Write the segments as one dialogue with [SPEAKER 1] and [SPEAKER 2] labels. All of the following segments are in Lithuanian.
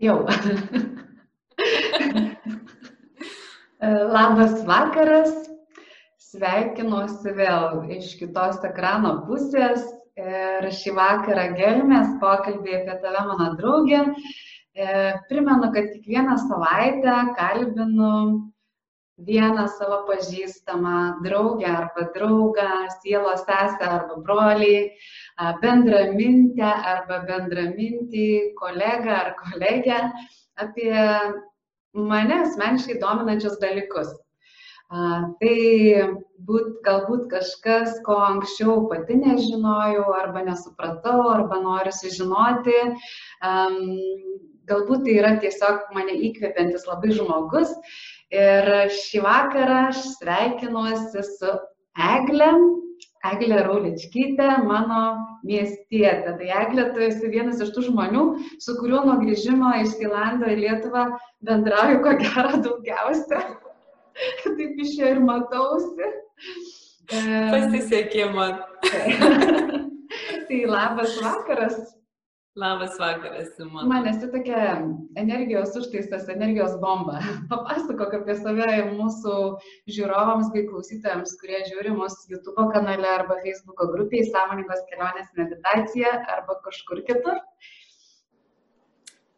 [SPEAKER 1] Jau. Labas vakaras. Sveikinuosi vėl iš kitos ekrano pusės. Ir šį vakarą gelmės pokalbį apie tave, mano draugė. Primenu, kad kiekvieną savaitę kalbinu vieną savo pažįstamą draugę arba draugą, sielos sesę arba brolį, bendramintę arba bendramintį, kolegą ar kolegę apie mane asmeniškai dominančius dalykus. Tai būt, galbūt kažkas, ko anksčiau pati nežinojau arba nesupratau arba noriu sužinoti. Galbūt tai yra tiesiog mane įkvepiantis labai žmogus. Ir šį vakarą aš sveikinuosi su Egle, Eglė Rauličkytė, mano miestietė. Tai Eglė, tu esi vienas iš tų žmonių, su kuriuo nuo grįžimo iš Tailando į Lietuvą bendrauju ko gero daugiausia. Taip iš čia ir matausi.
[SPEAKER 2] Pasisekė man.
[SPEAKER 1] tai labas vakaras.
[SPEAKER 2] Labas vakaras, Simona.
[SPEAKER 1] Man esi tokia energijos užtaisas, energijos bomba. Papasakok apie save mūsų žiūrovams bei klausytojams, kurie žiūri mūsų YouTube kanale arba Facebook grupėje Sąmoningos kelionės meditacija arba kažkur kitur.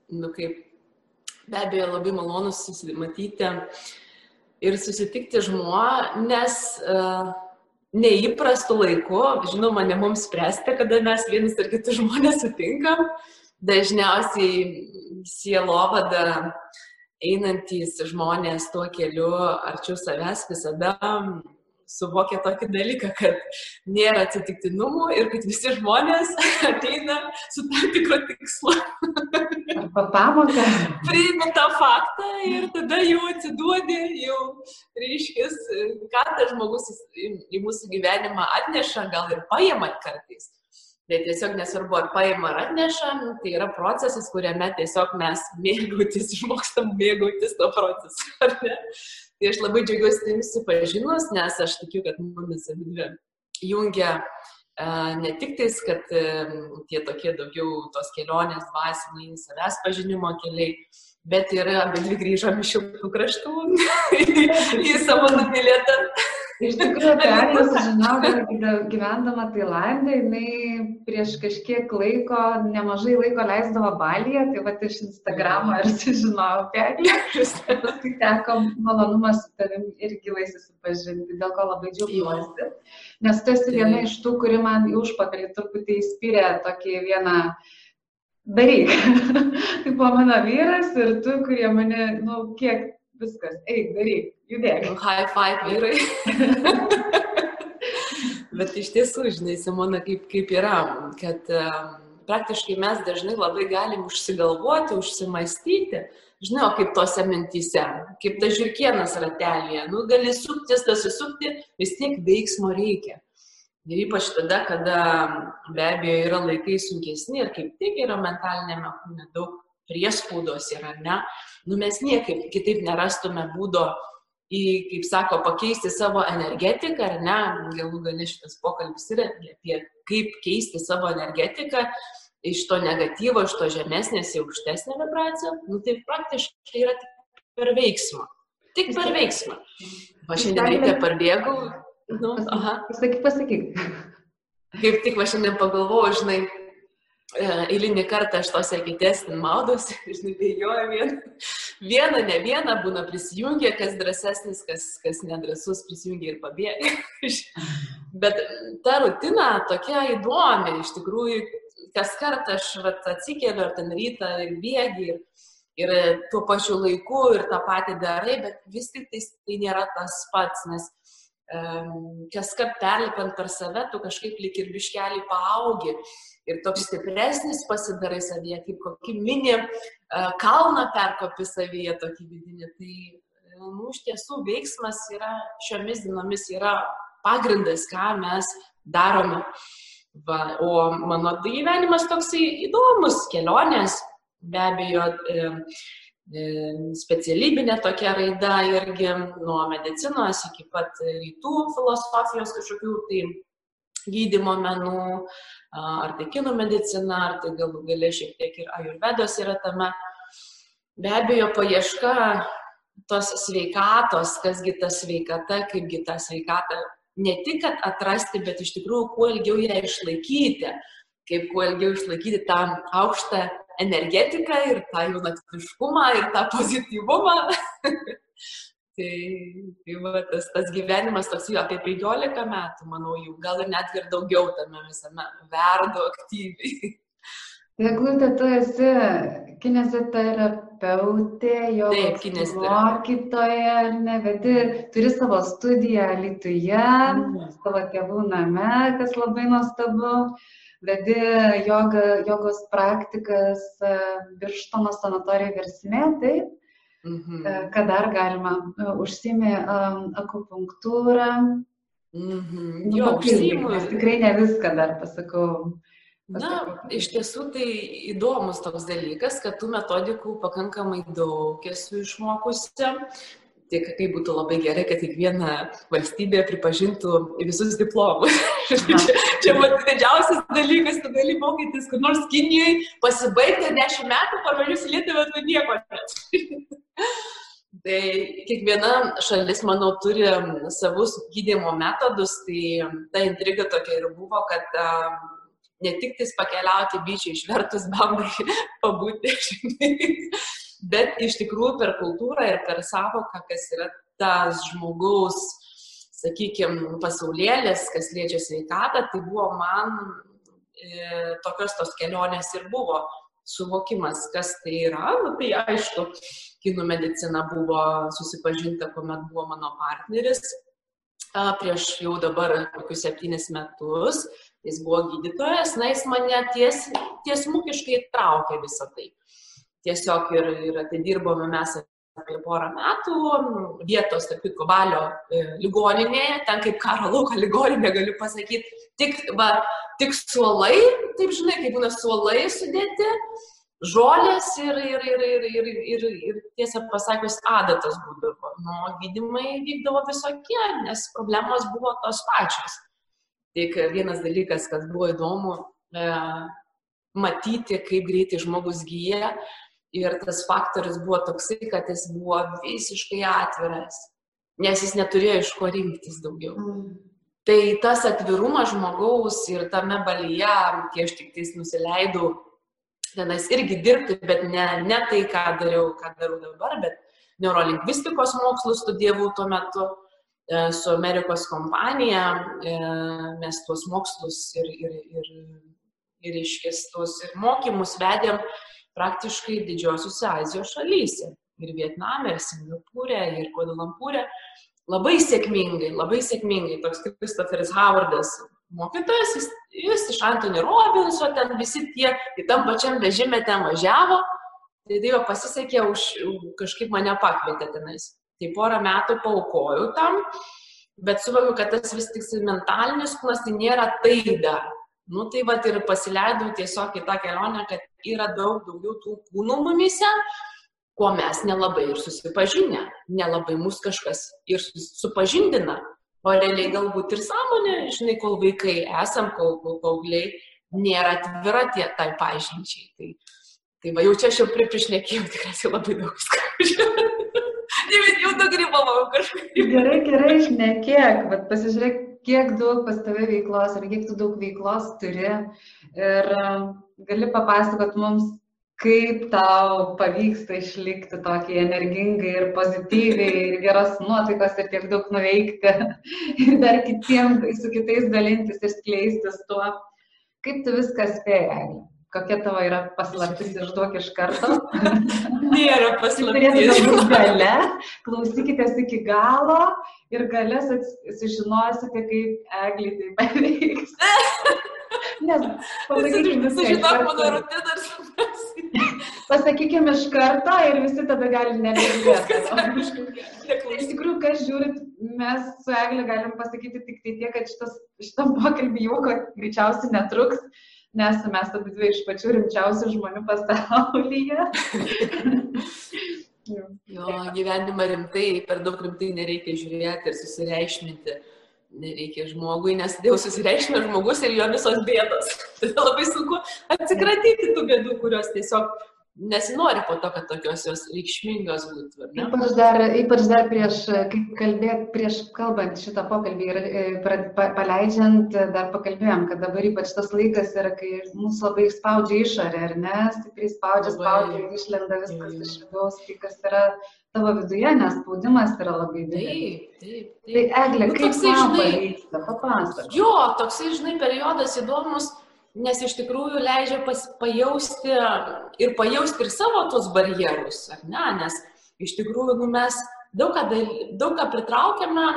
[SPEAKER 2] Nu kaip, be abejo, labai malonu susimatyti ir susitikti žmonės. Uh, neįprastu laiku, žinoma, ne mums spręsti, kada mes vienus ar kitus žmonės sutinkam. Dažniausiai sielovada einantys žmonės tuo keliu arčiau savęs visada suvokia tokį dalyką, kad nėra atsitiktinumų ir kad visi žmonės ateina su tam tikro tikslu.
[SPEAKER 1] Arba pamoką.
[SPEAKER 2] Priimi tą faktą ir tada jau atsiduodi, jau reiškia, ką tas žmogus į mūsų gyvenimą atneša, gal ir paima kartais. Bet tiesiog nesvarbu, ar paima ar atneša, tai yra procesas, kuriame tiesiog mes mėgautis, išmokstam mėgautis to procesu, ar ne? Tai aš labai džiaugiuosi tai susipažinus, nes aš tikiu, kad mumis jungia ne tik tais, kad tie tokie daugiau tos kelionės dvasiniai, savęs pažinimo keliai, bet ir abidvi grįžom iš šiltų kraštų į savo numylėtą
[SPEAKER 1] Iš tikrųjų, apie Agnę sužinau, kad gyvendama Tailandė, jinai prieš kažkiek laiko, nemažai laiko leisdavo Balyje, tai va iš Instagramo ir sužinojau apie Agnę. Paskui teko malonumas su tavim ir gyvai susipažinti, dėl ko labai džiaugiuosi. Nes tu esi viena iš tų, kuri man į užpakalį truputį įspyrė tokį vieną daryk. tai buvo mano vyras ir tu, kurie mane, nu, kiek viskas, eik, daryk, judėk.
[SPEAKER 2] High five vyrai. Bet iš tiesų, žinai, Simona, kaip, kaip yra, kad um, praktiškai mes dažnai labai galim užsigalvoti, užsimastyti, žinai, o kaip tose mintyse, kaip ta žirkienas ratelėje, nu, gali suktis, tas susukti, vis tiek veiksmo reikia. Ir ypač tada, kada be abejo yra laikai sunkesni ir kaip tik yra mentalinėme kūne daug priespaudos yra, ne, nu mes niekaip kitaip nerastume būdo į, kaip sako, pakeisti savo energetiką, ar ne, galų gali šitas pokalbis yra apie kaip keisti savo energetiką iš to negatyvo, iš to žemesnės į aukštesnę vibraciją, nu tai praktiškai yra tik per veiksmą. Tik per veiksmą. Va šiandien ryte parbėgau. Nu, aha.
[SPEAKER 1] Pasakyk, pasakyk.
[SPEAKER 2] Kaip tik va šiandien pagalvojau, žinai, eilinį kartą aš tos ekitės ten maudosi, žinai, bėgioju vieną, vieną, ne vieną, būna prisijungia, kas drąsesnis, kas, kas nedrasus, prisijungia ir pabėga. Bet ta rutina tokia įdomi, iš tikrųjų, kas kartą aš vat, atsikeliu ar ten rytą ir bėgi ir, ir tuo pačiu laiku ir tą patį darai, bet vis tik tai, tai nėra tas pats, nes um, kas kart perlipant per save, tu kažkaip lik ir biškelį paaugi ir toks stipresnis pasidarai savyje, kaip kokį mini kalną perkopi savyje tokį vidinį. Tai, nu, iš tiesų veiksmas yra šiomis dienomis yra pagrindas, ką mes darome. Va, o mano gyvenimas toksai įdomus, kelionės, be abejo, specialybinė tokia raida irgi nuo medicinos iki pat rytų filosofijos kažkokių tai gydymo menų, ar tai kinų medicina, ar tai galų galia šiek tiek ir ajurvedos yra tame. be abejo paieška tos sveikatos, kasgi ta sveikata, kaipgi tą sveikatą ne tik atrasti, bet iš tikrųjų kuo ilgiau ją išlaikyti, kaip kuo ilgiau išlaikyti tą aukštą energetiką ir tą jaunatviškumą ir tą pozityvumą. tai, tai va, tas, tas gyvenimas toks jau apie 15 metų, manau, jau gal ir net ir daugiau tame visame verdu aktyviai.
[SPEAKER 1] Eglutė, tu esi kineziterapeutė, jo mokytoja, nevedi, turi savo studiją Lietuvoje, mm. savo tėvų name, kas labai nuostabu, vedi joga, jogos praktikas e, Birštono sanatorijoje versmė, taip? Mm -hmm. Ką dar galima? E, užsimi um, akupunktūrą. Mm -hmm. Jo, užsimu. Tikrai ne viską dar pasakau.
[SPEAKER 2] Na, iš tiesų tai įdomus toks dalykas, kad tų metodikų pakankamai daug esu išmokusi. Tik kaip būtų labai gerai, kad kiekviena valstybė pripažintų visus diplomus. čia čia man didžiausias dalykas, kad gali mokytis, kur nors Kinijoje pasibaigti dešimt metų, parvažiuosi Lietuvą, tu nieko. Tai kiekviena šalis, manau, turi savus gydimo metodus, tai ta intriga tokia ir buvo, kad ne tik tais pakeliauti bičiai išvertus bambai, pabūti, bet iš tikrųjų per kultūrą ir per savoką, kas yra tas žmogaus, sakykime, pasaulėlis, kas liečia sveikatą, tai buvo man e, tokios tos kelionės ir buvo suvokimas, kas tai yra. Nu, tai aišku, kinų medicina buvo susipažinta, kuomet buvo mano partneris prieš jau dabar kokius septynis metus jis buvo gydytojas, na, jis mane ties, tiesmukiškai traukė visą tai. Tiesiog ir, ir atidirbome mes apie porą metų vietos, tarp kitko, balio e, ligoninėje, ten kaip karo lauko ligoninė, galiu pasakyti, tik, va, tik suolai, taip žinai, kaip būna suolai sudėti, žolės ir, ir, ir, ir, ir, ir, ir tiesą pasakius, adatas būdavo. Nu, gydimai vykdavo visokie, nes problemos buvo tos pačios. Tik vienas dalykas, kas buvo įdomu, e, matyti, kaip greitai žmogus gyja. Ir tas faktorius buvo toksai, kad jis buvo visiškai atviras, nes jis neturėjo iš ko rinktis daugiau. Mm. Tai tas atvirumas žmogaus ir tame balyje, kai aš tik tais nusileidau tenais irgi dirbti, bet ne, ne tai, ką dariau, ką darau dabar, bet neurolingvistikos mokslus studijavau tuo metu. E, su Amerikos kompanija e, mes tuos mokslus ir, ir, ir, ir iškestus ir mokymus vedėm praktiškai didžiosiuose Azijos šalyse. Ir Vietname, ir Singapūrė, ir Kuadalampūrė. Labai sėkmingai, labai sėkmingai. Toks Kristoferis Howardas mokytojas, jis, jis iš Antony Robinso, ten visi tie į tam pačiam vežimė ten važiavo. Tai Dievo pasisekė, už, kažkaip mane pakvietė tenais. Tai porą metų paukojau tam, bet suvokiu, kad tas vis tik mentalinis kūnas tai nėra tai dar. Nu tai va ir pasileidau tiesiog į tą kelionę, kad yra daug daugiau tų kūnų mumise, kuo mes nelabai ir susipažinę, nelabai mus kažkas ir supažindina. O realiai galbūt ir sąmonė, žinai, kol vaikai esam, kol, kol paaugliai nėra atvira tie tai pažinčiai. Tai, tai va jau čia aš jau priprišnekėjau tikriausiai labai daug visko. jau nugribavau kažkaip.
[SPEAKER 1] Gerai, gerai, išnekėk, bet pasižiūrėk, kiek daug pas tave veiklos ir kiek tu daug veiklos turi. Ir um, gali papasakot mums, kaip tau pavyksta išlikti tokį energingai ir pozityviai ir geros nuotaikos ir tiek daug nuveikti ir dar kitiems su kitais dalintis ir skleistis tuo. Kaip tu viską spėjai? kokia tavo yra paslaptis, išduok iš karto.
[SPEAKER 2] Nėra paslaptis.
[SPEAKER 1] gale, klausykitės iki galo ir gale sužinosite, kaip eglį tai paveiks. Nes pasakykime,
[SPEAKER 2] sužinok mano rutiną ir suprasi.
[SPEAKER 1] Pasakykime iš karto ir visi tada gali nebegirdėti. iš tikrųjų, kas žiūrit, mes su Eglė galim pasakyti tik tai tiek, kad šitas, šitam pokalbį jau greičiausiai netruks nes mes abi dvi iš pačių rimčiausių žmonių pasaulyje.
[SPEAKER 2] jo, gyvenimą rimtai, per daug rimtai nereikia žiūrėti ir susireikšminti. Nereikia žmogui, nes dėl susireikšmė žmogus ir jo visos bėdos. Tai labai sunku atsikratyti tų bėdų, kurios tiesiog nesinori po to, kad tokios jos reikšmingos būtų.
[SPEAKER 1] Ypač dar, ypač dar prieš, kalbėt, prieš kalbant šitą pokalbį ir e, pa, paleidžiant, dar pakalbėjom, kad dabar ypač tas laikas yra, kai mūsų labai spaudžia išorė, ar ne, stipriai spaudžia, spaudžia išlenda viskas iš vidaus, tai kas yra tavo viduje, nes spaudimas yra labai didelis.
[SPEAKER 2] Taip, taip, taip.
[SPEAKER 1] Tai Eglė,
[SPEAKER 2] Nu,
[SPEAKER 1] kaip
[SPEAKER 2] toksai, žinai,
[SPEAKER 1] pavyksta, papasakok.
[SPEAKER 2] Jo, toksai, žinai, periodas įdomus, nes iš tikrųjų leidžia pas, pajausti ir pajausti ir savo tos barjerus, ar ne? Nes iš tikrųjų nu, mes daug ką, daug ką pritraukiame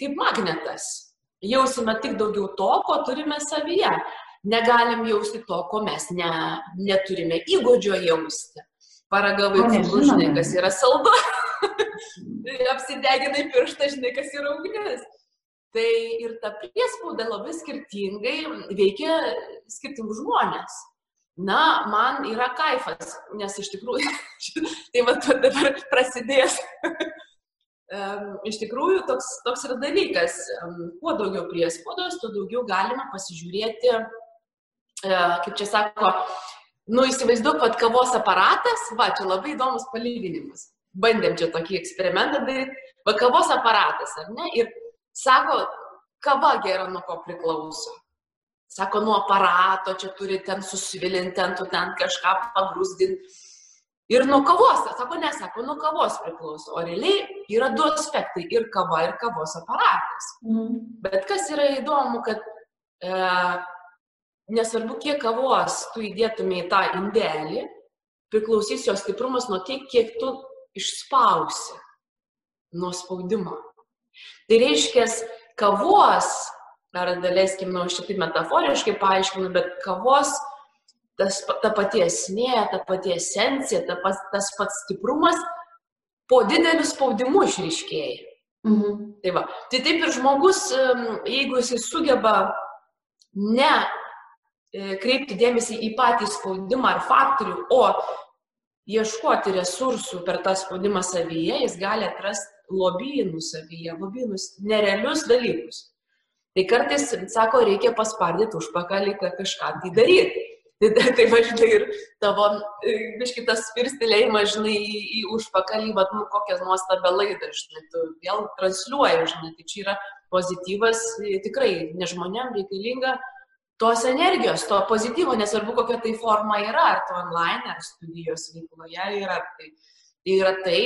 [SPEAKER 2] kaip magnetas. Jausime tik daugiau to, ko turime savyje. Negalim jausti to, ko mes ne, neturime įgūdžio jausti. Paragavai žinai, kas yra saldu. Apsideginai pirštą, žinai, kas yra ugnis. Tai ir ta priespauda labai skirtingai veikia skirtingus žmonės. Na, man yra kaifas, nes iš tikrųjų, tai va dabar prasidės. Iš tikrųjų, toks, toks yra dalykas. Kuo daugiau priespaudos, tuo daugiau galima pasižiūrėti, e, kaip čia sako, nu įsivaizduok, kad kavos aparatas, va, čia labai įdomus palyginimas. Bandėm čia tokį eksperimentą daryti, va, kavos aparatas, ar ne? Ir sako, kava gera nuo ko priklauso. Sako, nuo aparato, čia turi ten susvilinti, ten tu ten kažką pagrūsdinti. Ir nuo kavos, sako, nesako, nuo kavos priklauso. O realiai yra du aspektai - ir kava, ir kavos aparatas.
[SPEAKER 1] Mm.
[SPEAKER 2] Bet kas yra įdomu, kad e, nesvarbu, kiek kavos tu įdėtumė į tą indelį, priklausys jos stiprumas nuo tiek, kiek tu išspausi nuo spaudimo. Tai reiškia, kavos, ar daleiskim, nu, šitai metaforiškai paaiškinu, bet kavos tas, ta pati esmė, ta pati esencija, ta pas, tas pats stiprumas po dideliu spaudimu išryškėja.
[SPEAKER 1] Mhm.
[SPEAKER 2] Tai, va. tai taip ir žmogus, jeigu jisai sugeba ne e, kreipti dėmesį į patį spaudimą ar faktorių, o ieškoti resursų per tą spaudimą savyje, jis gali atrasti lobynų savyje, lobynus, nerealius dalykus. Tai kartais, sako, reikia paspardyti užpakalį, kad kažką tai daryti. Tai, tai, tai va, žinai, ir tavo, biškitas spirstelėjimas, žinai, į, į užpakalį, va, nu, kokią nuostabią laidą, žinai, tu vėl transliuoji, žinai, tai čia yra pozityvas, e, tikrai, ne žmonėm reikalinga tos energijos, to pozityvo, nesvarbu, kokia tai forma yra, ar to online, ar studijos veikloje yra. Tai, tai yra tai,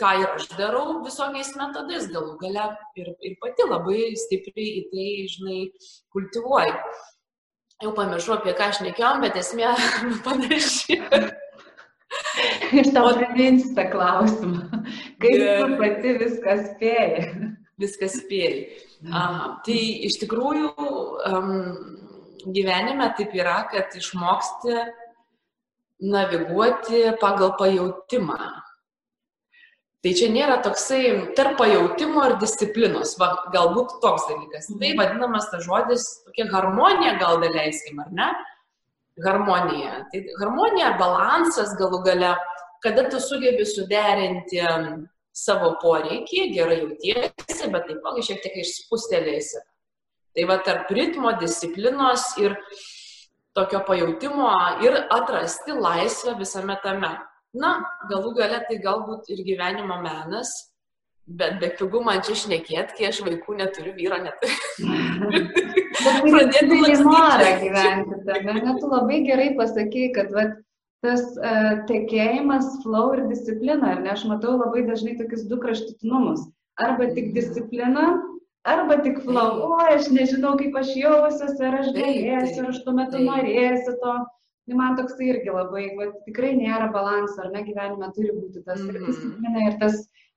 [SPEAKER 2] ką ir aš darau visokiais metodais, galų gale ir, ir pati labai stipriai į tai, žinai, kultivuoju. Jau pamiršau, apie ką aš nekėjom, bet esmė panaši.
[SPEAKER 1] Iš tau priminsiu tą klausimą. Kaip tu pati viską spėjai?
[SPEAKER 2] Viskas spėjai. Aha, tai iš tikrųjų um, gyvenime taip yra, kad išmoksti naviguoti pagal pajūtimą. Tai čia nėra toksai tarp pajūtimo ir disciplinos, va, galbūt toks dalykas. Tai vadinamas tas žodis tokia harmonija, gal daleiskim, ar ne? Harmonija. Tai harmonija, balansas galų gale, kada tu sugebi suderinti savo poreikį, gerai jautiesi, bet taipogi šiek tiek išspustelėsi. Tai va tarp ritmo, disciplinos ir tokio pajūtimo ir atrasti laisvę visame tame. Na, galų gale tai galbūt ir gyvenimo menas, bet be pigų man čia šnekėt, kai aš vaikų neturiu, vyro neturiu.
[SPEAKER 1] Bet
[SPEAKER 2] Pradėti
[SPEAKER 1] norą gyventi. Net tu labai gerai pasakei, kad vat, tas uh, tekėjimas, flow ir disciplina, ar ne, aš matau labai dažnai tokius du kraštutinumus. Arba tik disciplina, arba tik flow. O, aš nežinau, kaip aš jausiuosi, ar aš galėsiu, ar aš tuo metu norėsiu to. Tai man toks irgi labai, va, tikrai nėra balanso, ar ne, gyvenime turi būti tas ir
[SPEAKER 2] Mhm.
[SPEAKER 1] disciplina, ir tas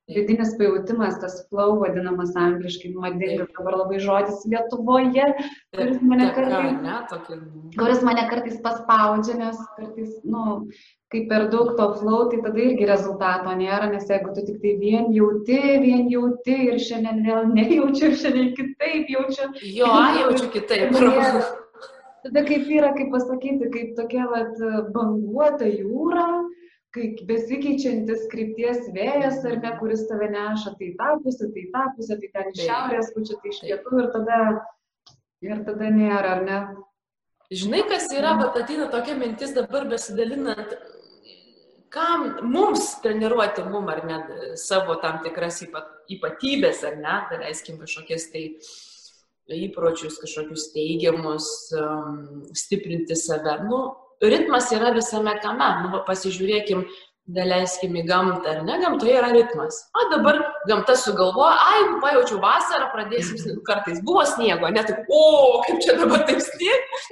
[SPEAKER 1] vidinis pajūtimas, tas flow vadinamas angliškai, nuodingas dabar labai žodis Lietuvoje, kuris mane kartais,
[SPEAKER 2] ne, tokia.
[SPEAKER 1] kuris mane kartais paspaudžia, nes kartais, nu, kai per daug to flow, tai tada irgi rezultato nėra, nes jeigu tu tik tai vien jauti, vien jauti ir šiandien vėl nejaučiu, ir šiandien kitaip jaučiu,
[SPEAKER 2] Jo, jaučiu kitaip.
[SPEAKER 1] Nėra- Tada kaip yra, kaip pasakyti, kaip tokia vat, banguota jūra, kai besikeičiantis krypties vėjas, ar ne, kuris tave neša tai tą pusę, tai tą pusę, tai ten iš šiaurės, pučia tai iš pietų ir tada, ir tada nėra, ar ne?
[SPEAKER 2] Žinai, kas yra, bet ateina tokia mintis dabar besidalinant, kam mums treniruoti mum ar ne savo tam tikras ypatybės, ar ne, tai leiskim kažkokias tai įpročius, kažkokius teigiamus, um, stiprinti save. Nu, ritmas yra visame kame. Nu, pasižiūrėkim, daleiskim į gamtą, ar ne, gamtoje yra ritmas. O dabar gamta sugalvoja, ai, nu, pajaučiau vasarą, pradėsim, kartais buvo sniego, net o, kaip čia dabar taip sniego.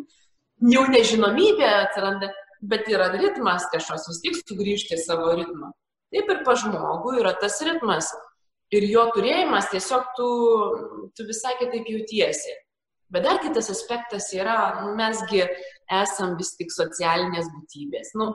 [SPEAKER 2] Jau nežinomybė atsiranda, bet yra ritmas kažkoks, vis tik sugrįžti į savo ritmą. Taip ir pa žmogų yra tas ritmas. Ir jo turėjimas tiesiog tu, tu visai kitaip jautiesi. Bet dar kitas aspektas yra, nu, mesgi esam vis tik socialinės būtybės. Nu,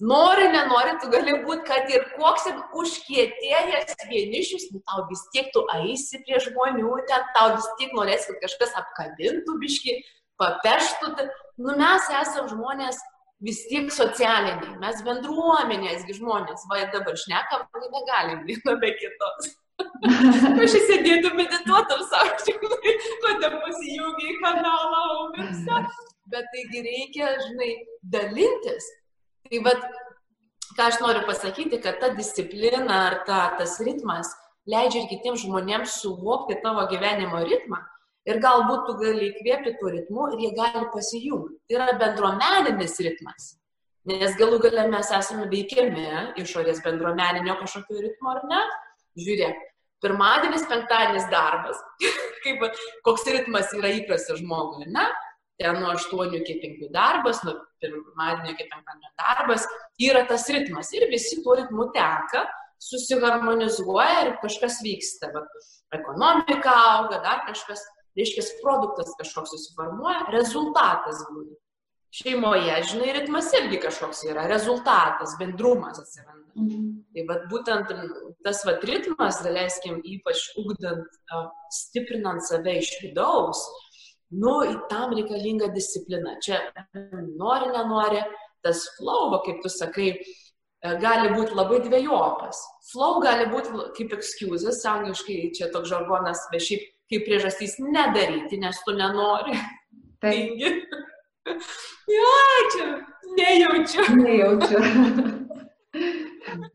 [SPEAKER 2] nori, nenori, tu gali būti, kad ir koks ir užkietėjęs vienišius, nu, tau vis tiek tu eisi prie žmonių, ten tau vis tiek norės, kad kažkas apkabintų biški, papeštų. Nu, mes esam žmonės vis tiek socialiniai, mes bendruomenėsgi žmonės, va dabar šnekam, negalim viena be kitos. Aš įsėdėtų medituotam žinai, kodėl pasijungi į kanalą, o visą. Bet taigi reikia, žinai, dalintis. Tai vad, ką aš noriu pasakyti, kad ta disciplina ar ta, tas ritmas leidžia ir kitiems žmonėms suvokti tavo gyvenimo ritmą. Ir galbūt tu gali įkvėpti tuo ritmu ir jie gali pasijungti. Tai yra bendruomeninis ritmas. Nes galų gale mes esame veikiami išorės bendruomeninio kažkokio ritmo, ar ne? Žiūrėk, pirmadienis, penktadienis darbas, kaip, koks ritmas yra įprastas žmogui, ne? Ten nuo 8 iki 5 darbas, nuo pirmadienio iki penktadienio darbas, yra tas ritmas ir visi tuo ritmu teka, susiharmonizuoja ir kažkas vyksta. Bet ekonomika auga, dar kažkas, reiškia, produktas kažkoks susiformuoja, rezultatas būna. Šeimoje, žinai, ritmas irgi kažkoks yra, rezultatas, bendrumas atsiranda. Mhm. Tai vat, būtent tas vat, ritmas, daleiskim, ypač ugdant, stiprinant save iš vidaus, nu, tam reikalinga disciplina. Čia nori, nenori, tas flow, kaip tu sakai, e, gali būti labai dviejopas. Flow gali būti kaip excuses, angliškai čia toks žargonas, bet šiaip kaip priežastys nedaryti, nes tu nenori. Taigi. Ja, čia nejaučiu.
[SPEAKER 1] Nejaučiu.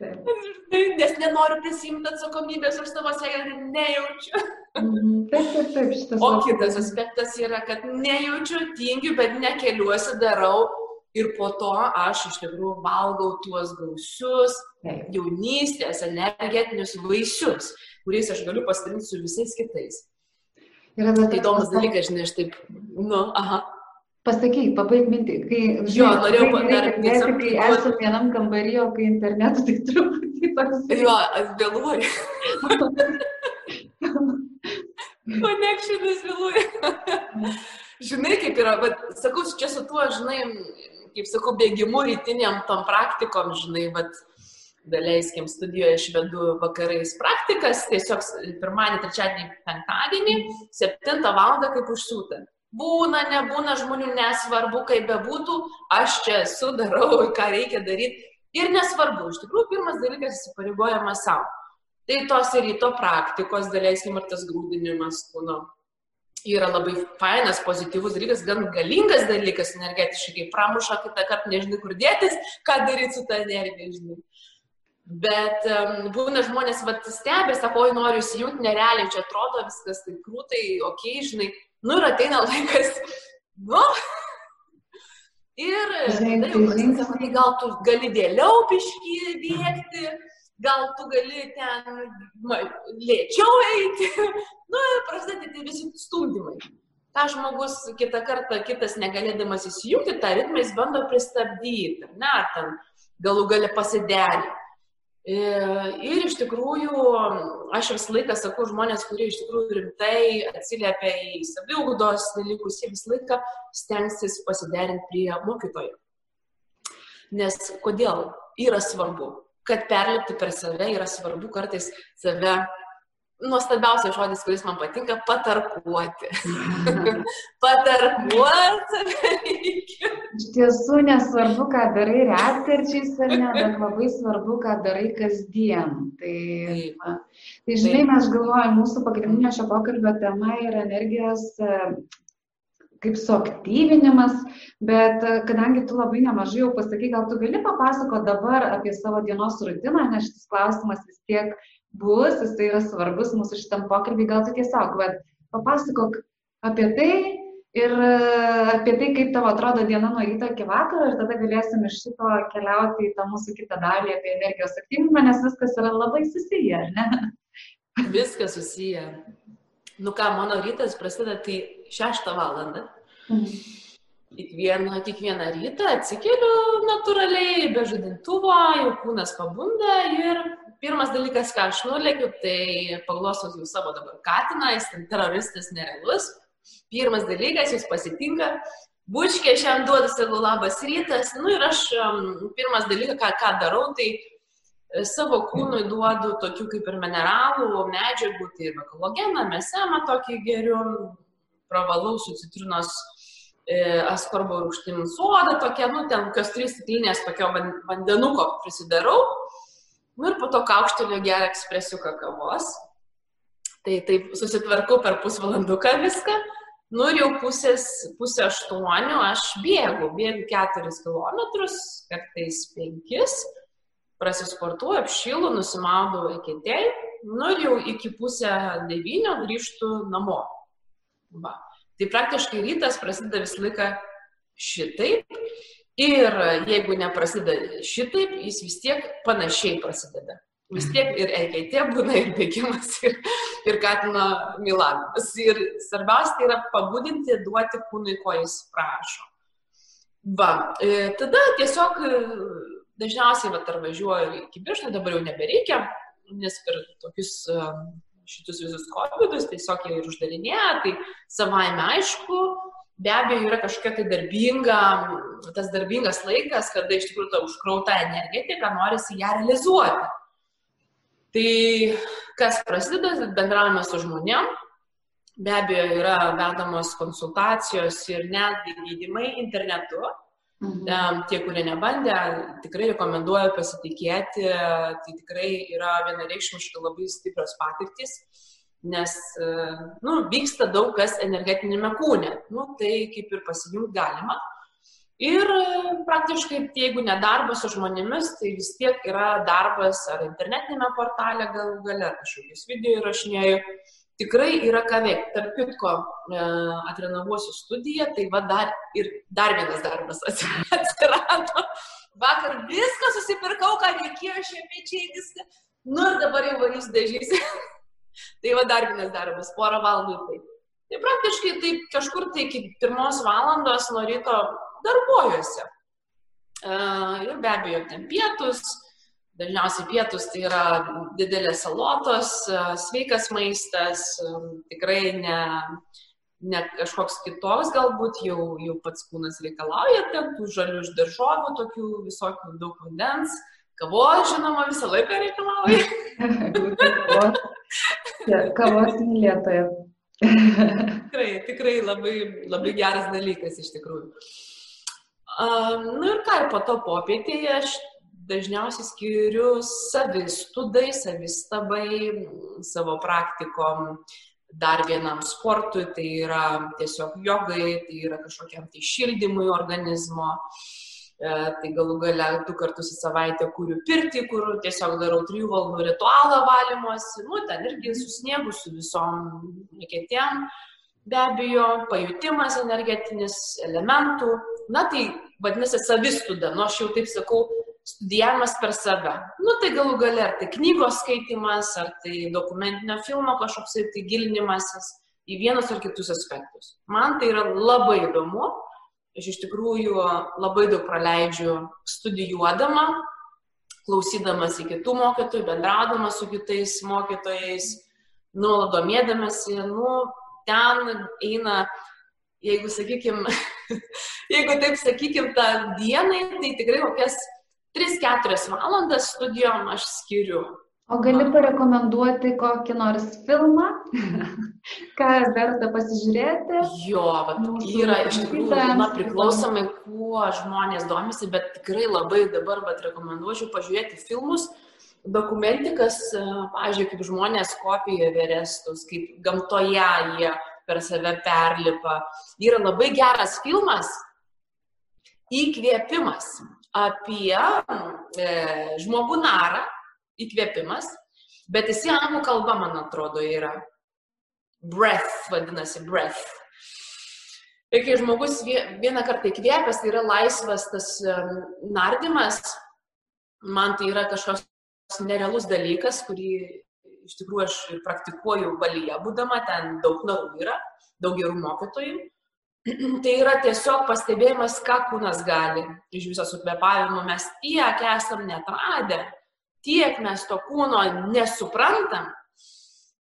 [SPEAKER 2] Nes nenoriu prisimti atsakomybės už savo sėkmę, nejaučiu.
[SPEAKER 1] Mhm. Taip, taip, taip, šitas.
[SPEAKER 2] O kitas aspektas yra, kad nejaučiu, tingiu, bet nekeliuosi, darau ir po to aš iš tikrųjų valgau tuos gausius taip. jaunystės energetinius vaisius, kuriais aš galiu pasidalinti su visais kitais. Yra tai įdomus dalykas, žinai, aš taip, nu, aha.
[SPEAKER 1] Pasakyk, pabaig mintį, kai,
[SPEAKER 2] jo, norėjau
[SPEAKER 1] padaryti, kai esame vienam kambarį, o kai internetu tai truputį toks.
[SPEAKER 2] Jo, aš vėluoju. Connectionas vėluoja. žinai, kaip yra, bet sakau, čia su tuo, žinai, kaip sakau, bėgimu rytiniam tom praktikom, žinai, bet daleiskim studijoje švedų vakarais praktikas, tiesiog pirmadienį, trečiadienį, penktadienį, septintą valandą kaip užsiūta būna, nebūna žmonių, nesvarbu, kaip bebūtų, aš čia esu, darau, ką reikia daryti. Ir nesvarbu, iš tikrųjų, pirmas dalykas įsipareigojimas savo. Tai tos ryto praktikos, daleiskim, ir tas grūdinimas kūno yra labai fainas, pozityvus dalykas, gan galingas dalykas energetiškai, pramuša kitą kartą, nežinai, kur dėtis, ką daryti su tą energija, žinai. Bet um, būna žmonės, vad, stebė, sako, oi, noriu įsijungti, nerealiai, čia atrodo viskas taip krūtai, okei, okay, žinai, Nu ir ateina laikas, nu. Ir tada jau prasideda, tai gal tu gali vėliau piški bėgti, gal tu gali ten ma, lėčiau eiti. Nu prasideda tai visi stumdymai. Ta žmogus kitą kartą, kitas negalėdamas įsijungti, tą ritmą jis bando pristabdyti, ne, ten galų gali pasiderinti. E, ir iš tikrųjų, aš visą laiką sakau, žmonės, kurie iš tikrųjų rimtai atsiliepia į saviugdos dalykus, jie visą laiką stengsis pasiderinti prie mokytojo. Nes kodėl yra svarbu, kad perlipti per save yra svarbu kartais save nuostabiausias žodis, kuris man patinka - patarkuoti. patarkuoti.
[SPEAKER 1] Iš tiesų nesvarbu, ką darai retkarčiais ar ne, bet labai svarbu, ką darai kasdien. Tai, tai žinai, mes galvojame, mūsų pagrindinė šio pokalbio tema yra energijos kaip suaktyvinimas, bet e, kadangi tu labai nemažai jau pasakai, gal tu gali papasakoti dabar apie savo dienos rutiną, nes šis klausimas vis tiek bus, jis tai yra svarbus mūsų šitam pokalbį, gal tu tiesiog, bet papasakok apie tai ir e, apie tai, kaip tavo atrodo diena nuo ryto iki vakaro ir tada galėsim iš šito keliauti į tą mūsų kitą dalį apie energijos aktyvumą, nes viskas yra labai susiję, ar ne?
[SPEAKER 2] Viskas susiję. Nu ką, mano rytas prasideda tai 6 valandą. Mhm. Kiekvieną, kiekvieną rytą atsikeliu natūraliai, be žadintuvo, jau kūnas pabunda ir pirmas dalykas, ką aš nulėkiu, tai paglosau jau savo dabar katiną, jis ten teroristas nerealus. Pirmas dalykas, jis pasitinka, bučkė šiandien duoda savo labas rytas. Nu ir aš um, pirmas dalykas, ką, ką darau, tai e, savo kūnui duodu tokių kaip ir mineralų, medžiagų, tai ir ekologeną, mesemą tokį geriu, pravalau su citrinos e, askorbo rūgštim soda, tokia, nu, ten kokios trys stiklinės tokio vandenuko prisidarau Nu ir po to kaukšteliu gerą ekspresiuką kavos. Tai taip susitvarkau per pusvalanduką viską. Nu ir jau pusės, pusė aštuonių aš bėgu, bėgu keturis kilometrus, kartais penkis, prasisportuoju, apšilu, nusimaudau eketėjai, nu ir jau iki pusę devynių grįžtu namo. Va. Tai praktiškai rytas prasideda visą laiką šitaip Ir jeigu neprasideda šitaip, jis vis tiek panašiai prasideda. Vis tiek ir EKT būna, ir bėgimas, ir, ir katino milavimas. Ir svarbiausia tai yra pabudinti, duoti kūnui, ko jis prašo. Va, e, tada tiesiog e, dažniausiai va, ar važiuoju iki birštų, dabar jau nebereikia, nes per tokius e, šitus visus COVID-us tiesiog jie ir uždarinėja, tai savaime aišku, be abejo yra kažkokia tai darbinga, tas darbingas laikas, kada iš tikrųjų ta užkrauta energetika, norisi ją realizuoti. Tai kas prasideda, bendravime su žmonėm, be abejo yra vedamos konsultacijos ir netgi gydimai internetu. Mhm. Tie, kurie nebandė, tikrai rekomenduoju pasitikėti, tai tikrai yra vienareikšmiškai labai stiprios patirtis nes e, nu, vyksta daug kas energetinėme kūne. Nu, tai kaip ir pasijungti galima. Ir e, praktiškai, jeigu ne darbas su žmonėmis, tai vis tiek yra darbas ar internetinėme portale galų gale, kažkokius video įrašinėjau. Tikrai yra ką veikti. Tarp kitko, e, atrenovuosiu studiją, tai va dar ir dar vienas darbas atsirado. Vakar viską susipirkau, ką reikėjo šiame pečiai viską. Nu ir dabar jau varysiu dažysiu. Tai va dar vienas darbas, porą valandų taip. Tai praktiškai taip kažkur tai iki pirmos valandos nuo ryto darbuojuosi. Uh, ir be abejo, ten pietus, dažniausiai pietus tai yra didelės salotos, uh, sveikas maistas, um, tikrai ne, ne kažkoks kitoks, galbūt jau, jau pats kūnas reikalauja ten tų žalių iš daržovių, tokių visokių daug vandens, kavos, žinoma, visą laiką reikalauja.
[SPEAKER 1] Kavos mylėtoja.
[SPEAKER 2] tikrai, tikrai labai, labai geras dalykas iš tikrųjų. Um, nu ir ką, ir po to popietėje aš dažniausiai skiriu savistudai, savistabai, savo praktikom, dar vienam sportui, tai yra tiesiog jogai, tai yra kažkokiam tai šildymui organizmo. Uh, tai galų gale du kartus į savaitę kūriu pirtį, kur tiesiog darau trijų valandų ritualą valymosi, nu, ten irgi su sniegu, su visom nekėtėm, be abejo, pajutimas energetinis elementų, na tai vadinasi savistuda, nu aš jau taip sakau, studijavimas per save. Nu tai galų gale, ar tai knygos skaitimas, ar tai dokumentinio filmo kažkoks tai gilinimasis į vienus ar kitus aspektus. Man tai yra labai įdomu Aš iš tikrųjų labai daug praleidžiu studijuodama, klausydamas į kitų mokytojų, bendraudama su kitais mokytojais, nuolat domėdamasi, nu, ten eina, jeigu, sakykime, jeigu taip sakykim, tą dieną, tai tikrai kokias 3-4 valandas studijom aš skiriu.
[SPEAKER 1] O gali parekomenduoti kokį nors filmą, ką verta pasižiūrėti?
[SPEAKER 2] Jo, yra iš tikrųjų, na, priklausomai, kuo žmonės domisi, bet tikrai labai dabar vat, rekomenduočiau pažiūrėti filmus, dokumentikas, pažiūrėjau, kaip žmonės kopija verestus, kaip gamtoje jie per save perlipa. Yra labai geras filmas Įkvėpimas apie e, žmogų narą, įkvėpimas, bet jis anglų kalba, man atrodo, yra. Breath vadinasi, breath. Ir kai žmogus vieną kartą įkvėpęs, tai yra laisvas tas nardymas, man tai yra kažkoks nerealus dalykas, kurį iš tikrųjų aš praktikuoju valyje būdama, ten daug narų yra, daug gerų mokytojų. Tai yra tiesiog pastebėjimas, ką kūnas gali iš viso sukvėpavimo. Mes tiek esam netradę, tiek mes to kūno nesuprantam.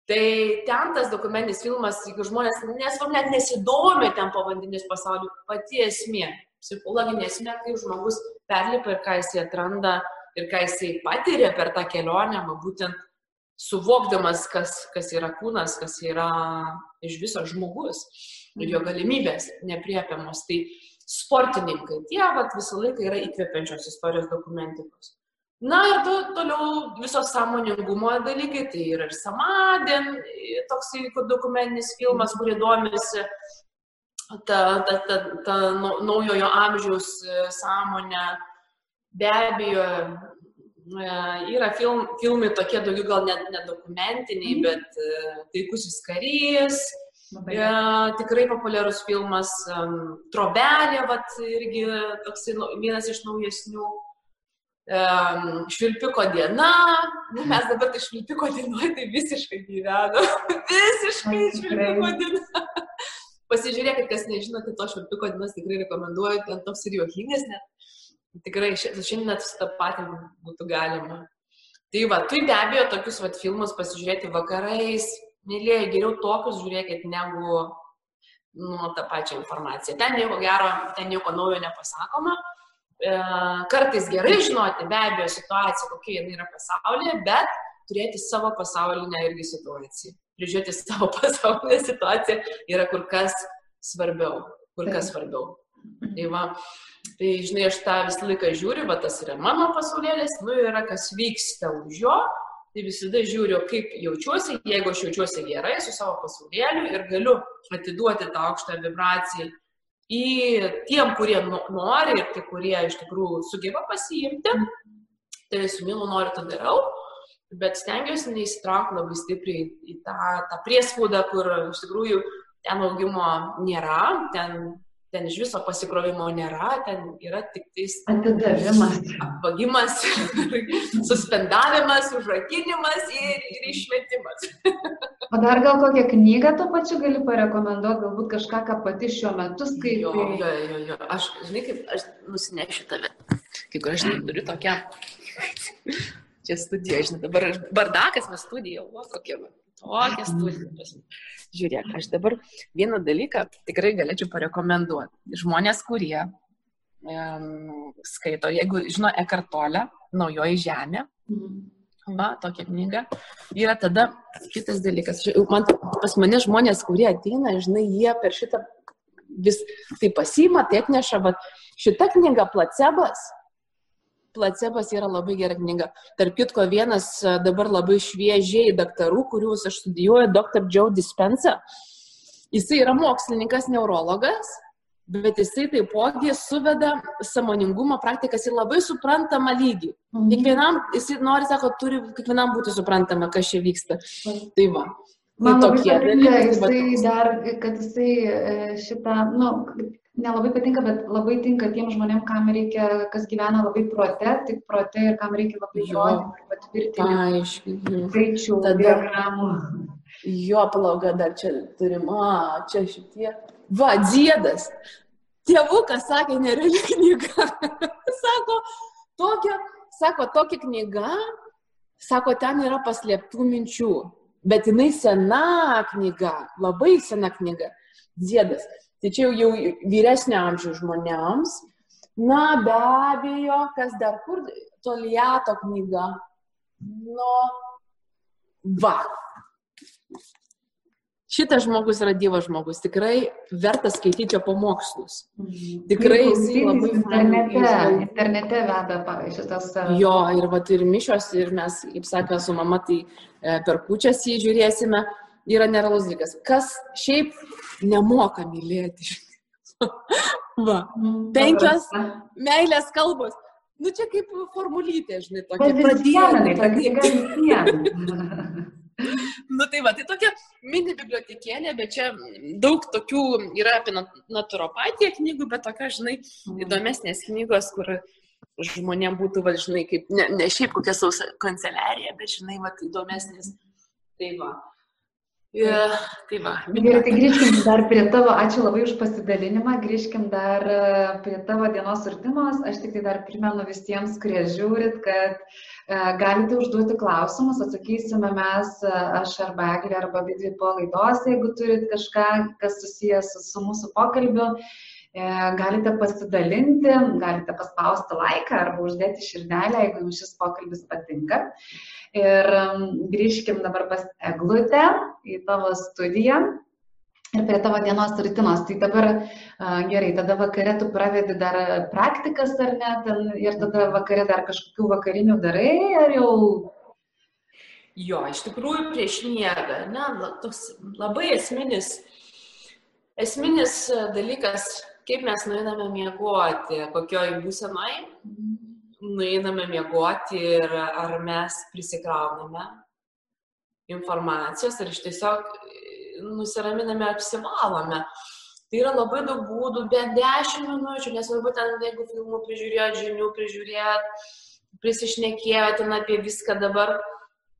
[SPEAKER 2] Tai ten tas dokumentinis filmas, jeigu žmonės nesvarbu, net nesidomi ten povandenis pasauliu, pati esmė, psichologinė esmė, kai žmogus perlipa ir ką jisai atranda ir ką jisai patiria per tą kelionę, būtent suvokdamas, kas, kas yra kūnas, kas yra iš viso žmogus ir jo galimybės nepriepiamos. Tai sportininkai, tie vat, visą laiką yra įkvepiančios istorijos dokumentikos. Na ir to, toliau visos sąmoningumo dalykai, tai yra ir Samadien, toksai dokumentinis filmas, kurį domisi ta, ta, ta, ta naujojo amžiaus sąmonė. Be abejo, Yra film, filmai tokie daugiau gal net nedokumentiniai, mm. bet uh, taikusis karys. Ja, tikrai populiarus filmas um, Trobelė, vat, irgi toks vienas iš naujesnių. Švilpiko diena. Nu, mes dabar tai švilpiko dienoje tai visiškai gyvename. visiškai švilpiko diena. Pasižiūrėkit, kas nežinote, to švilpiko dienos tikrai rekomenduoju, ten toks ir juokingas net tikrai šiandien net tą patį būtų galima. Tai va, tai be abejo tokius va, filmus pasižiūrėti vakarais, mėlyje, geriau tokius žiūrėkit negu nu, tą pačią informaciją. Ten nieko gero, ten nieko naujo nepasakoma. E, kartais gerai žinoti be abejo situaciją, kokia jinai yra pasaulyje, bet turėti savo pasaulinę irgi situaciją. Prižiūrėti savo pasaulinę situaciją yra kur kas svarbiau. Kur kas svarbiau. Tai va, Tai, žinai, aš tą visą laiką žiūriu, va tas yra mano pasaulėlis, nu yra kas vyksta už jo, tai visada žiūriu, kaip jaučiuosi, jeigu aš jaučiuosi gerai su savo pasaulėliu ir galiu atiduoti tą aukštą vibraciją į tiem, kurie nori ir tie, kurie iš tikrųjų sugeba pasiimti, tai su milu noriu tą darau, bet stengiuosi neįsitraukti labai stipriai į tą, tą priespaudą, kur iš tikrųjų ten augimo nėra, ten ten iš viso pasikrovimo nėra, ten yra tik tais
[SPEAKER 1] atidavimas,
[SPEAKER 2] apvagimas, suspendavimas, užrakinimas ir, ir išmetimas.
[SPEAKER 1] o dar gal kokią knygą to pačiu gali parekomenduoti, galbūt kažką, ką pati šiuo metu skaitai.
[SPEAKER 2] Jo, jo, jo, jo. Aš, žinai, kaip aš nusinešiu tave, kai kur aš turiu tokią, čia studija, žinai, dabar bardakas mes studija, o kokie, tokia studija žiūrėk, aš dabar vieną dalyką tikrai galėčiau parekomenduoti. Žmonės, kurie um, skaito, jeigu žino Ekartolę, Naujoji Žemė, mhm. Va, tokia knyga, yra tada kitas dalykas. Man, pas mane žmonės, kurie ateina, žinai, jie per šitą vis tai pasima, tai atneša, bet šita knyga placebas placebas yra labai gera knyga. Tarp kitko, vienas e, dabar labai šviežiai daktarų, kuriuos aš studijuoju, dr. Joe Dispensa. Jisai yra mokslininkas, neurologas, bet jisai taipogi suveda samoningumo praktikas į labai suprantamą lygį. Mhm. Kiekvienam, jisai nori, sako, turi kiekvienam būti suprantama, kas čia vyksta. Tai va.
[SPEAKER 1] Man tai tokie dalykai. Jisai dar, kad jisai e, šitą, nu, nelabai patinka, bet labai tinka tiem žmonėm, kam reikia, kas gyvena labai prote, tik prote ir kam reikia labai žodžių ir patvirtinimų.
[SPEAKER 2] Aišku.
[SPEAKER 1] Skaičių, diagramų.
[SPEAKER 2] Jo, palauga dar čia turima, čia šitie. Va, dziedas. Tėvukas sakė, nereali knyga. sako, tokia, sako, tokia knyga, sako, ten yra paslėptų minčių. Bet jinai sena knyga, labai sena knyga. Dziedas. Tai čia jau vyresnio amžiaus žmonėms. Na, be abejo, kas dar kur, toliato knyga. Nu, va. Šitas žmogus yra Dievo žmogus, tikrai vertas skaityti jo pamokslus.
[SPEAKER 1] Mhm. Tikrai jis labai internete, internete veda šitas.
[SPEAKER 2] Jo, ir, va, ir mišios, ir mes, kaip sakė, su mama, tai e, per kučias jį žiūrėsime. yra nerealus dalykas. Kas šiaip nemoka mylėti. Va.
[SPEAKER 1] Mm,
[SPEAKER 2] Penkios meilės kalbos. Nu čia kaip formulytė, žinai, tokia.
[SPEAKER 1] Bet vis
[SPEAKER 2] Nu tai va, tai tokia mini bibliotekėlė, bet čia daug tokių yra apie nat- naturopatiją knygų, bet tokia, žinai, įdomesnės knygos, kur žmonėm būtų, va, žinai, kaip ne, ne šiaip kokia sausa kanceliarija, bet, žinai, va, įdomesnės. Tai va. Ja, tai va.
[SPEAKER 1] Gerai, tai grįžkim dar prie tavo, ačiū labai už pasidalinimą, grįžkim dar e, prie tavo dienos rutinos. Aš tik tai dar primenu visiems, kurie žiūrit, kad e, galite užduoti klausimus, atsakysime mes, e, aš arba Eglė, arba Vidvi po laidos, jeigu turit kažką, kas susijęs su, su mūsų pokalbiu. E, Galite pasidalinti, galite paspausti laiką arba uždėti širdelę, jeigu jums šis pokalbis patinka. Ir grįžkim dabar pas Eglutę į tavo studiją ir prie tavo dienos rutinos. Tai dabar gerai, tada vakare tu pravedi dar praktikas ar ne, ten, ir tada vakare dar kažkokių vakarinių darai, ar jau...
[SPEAKER 2] Jo, iš tikrųjų prieš miegą, ne, toks labai esminis, esminis dalykas, kaip mes nueiname miegoti, kokioj būsenoj nueiname miegoti ir ar mes prisikrauname informacijos, ar iš tiesiog e, nusiraminame, apsivalome. Tai yra labai daug būdų, bent 10 minučių, nesvarbu ten, jeigu filmų prižiūrėjot, žinių prižiūrėjot, prisišnekėjot ten apie viską dabar,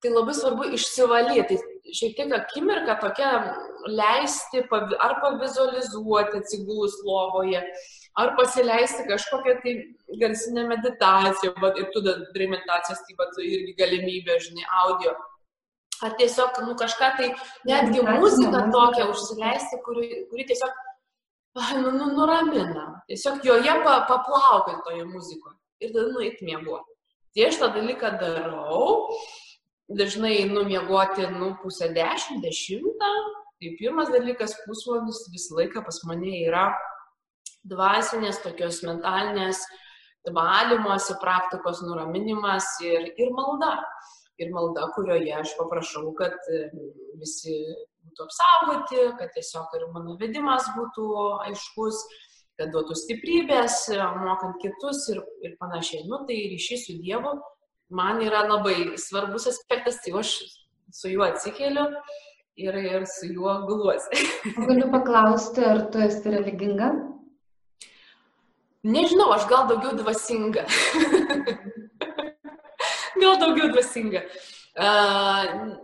[SPEAKER 2] tai labai svarbu išsivalyti. Tai šiek tiek akimirką tokia leisti, ar pavizualizuoti atsigulus lovoje, ar pasileisti kažkokią tai garsinę meditaciją, va, ir tu darai meditacijas, taip pat irgi galimybė, žinai, audio. Ar tiesiog, nu, kažką tai, netgi muziką tokią užsileisti, kuri, kuri tiesiog ai, nu, nu, nuramina. Tiesiog joje pa, paplaukit toje muzikoje ir tada nueit miegoti. Tai aš tą dalyką darau, dažnai numiegoti, nu, pusę dešimt, dešimtą. Tai pirmas dalykas, pusvalandis visą laiką pas mane yra dvasinės, tokios mentalinės valymosi praktikos nuraminimas ir, ir malda. Ir malda, kurioje aš paprašau, kad e, visi būtų apsaugoti, kad tiesiog ir mano vedimas būtų aiškus, kad duotų stiprybės, e, mokant kitus ir, ir panašiai. Nu, tai ryšys su Dievu man yra labai svarbus aspektas, tai aš su juo atsikeliu ir, ir su juo guluosi.
[SPEAKER 1] Galiu paklausti, ar tu esi religinga?
[SPEAKER 2] Nežinau, aš gal daugiau dvasinga. gal daugiau dvasinga. Uh,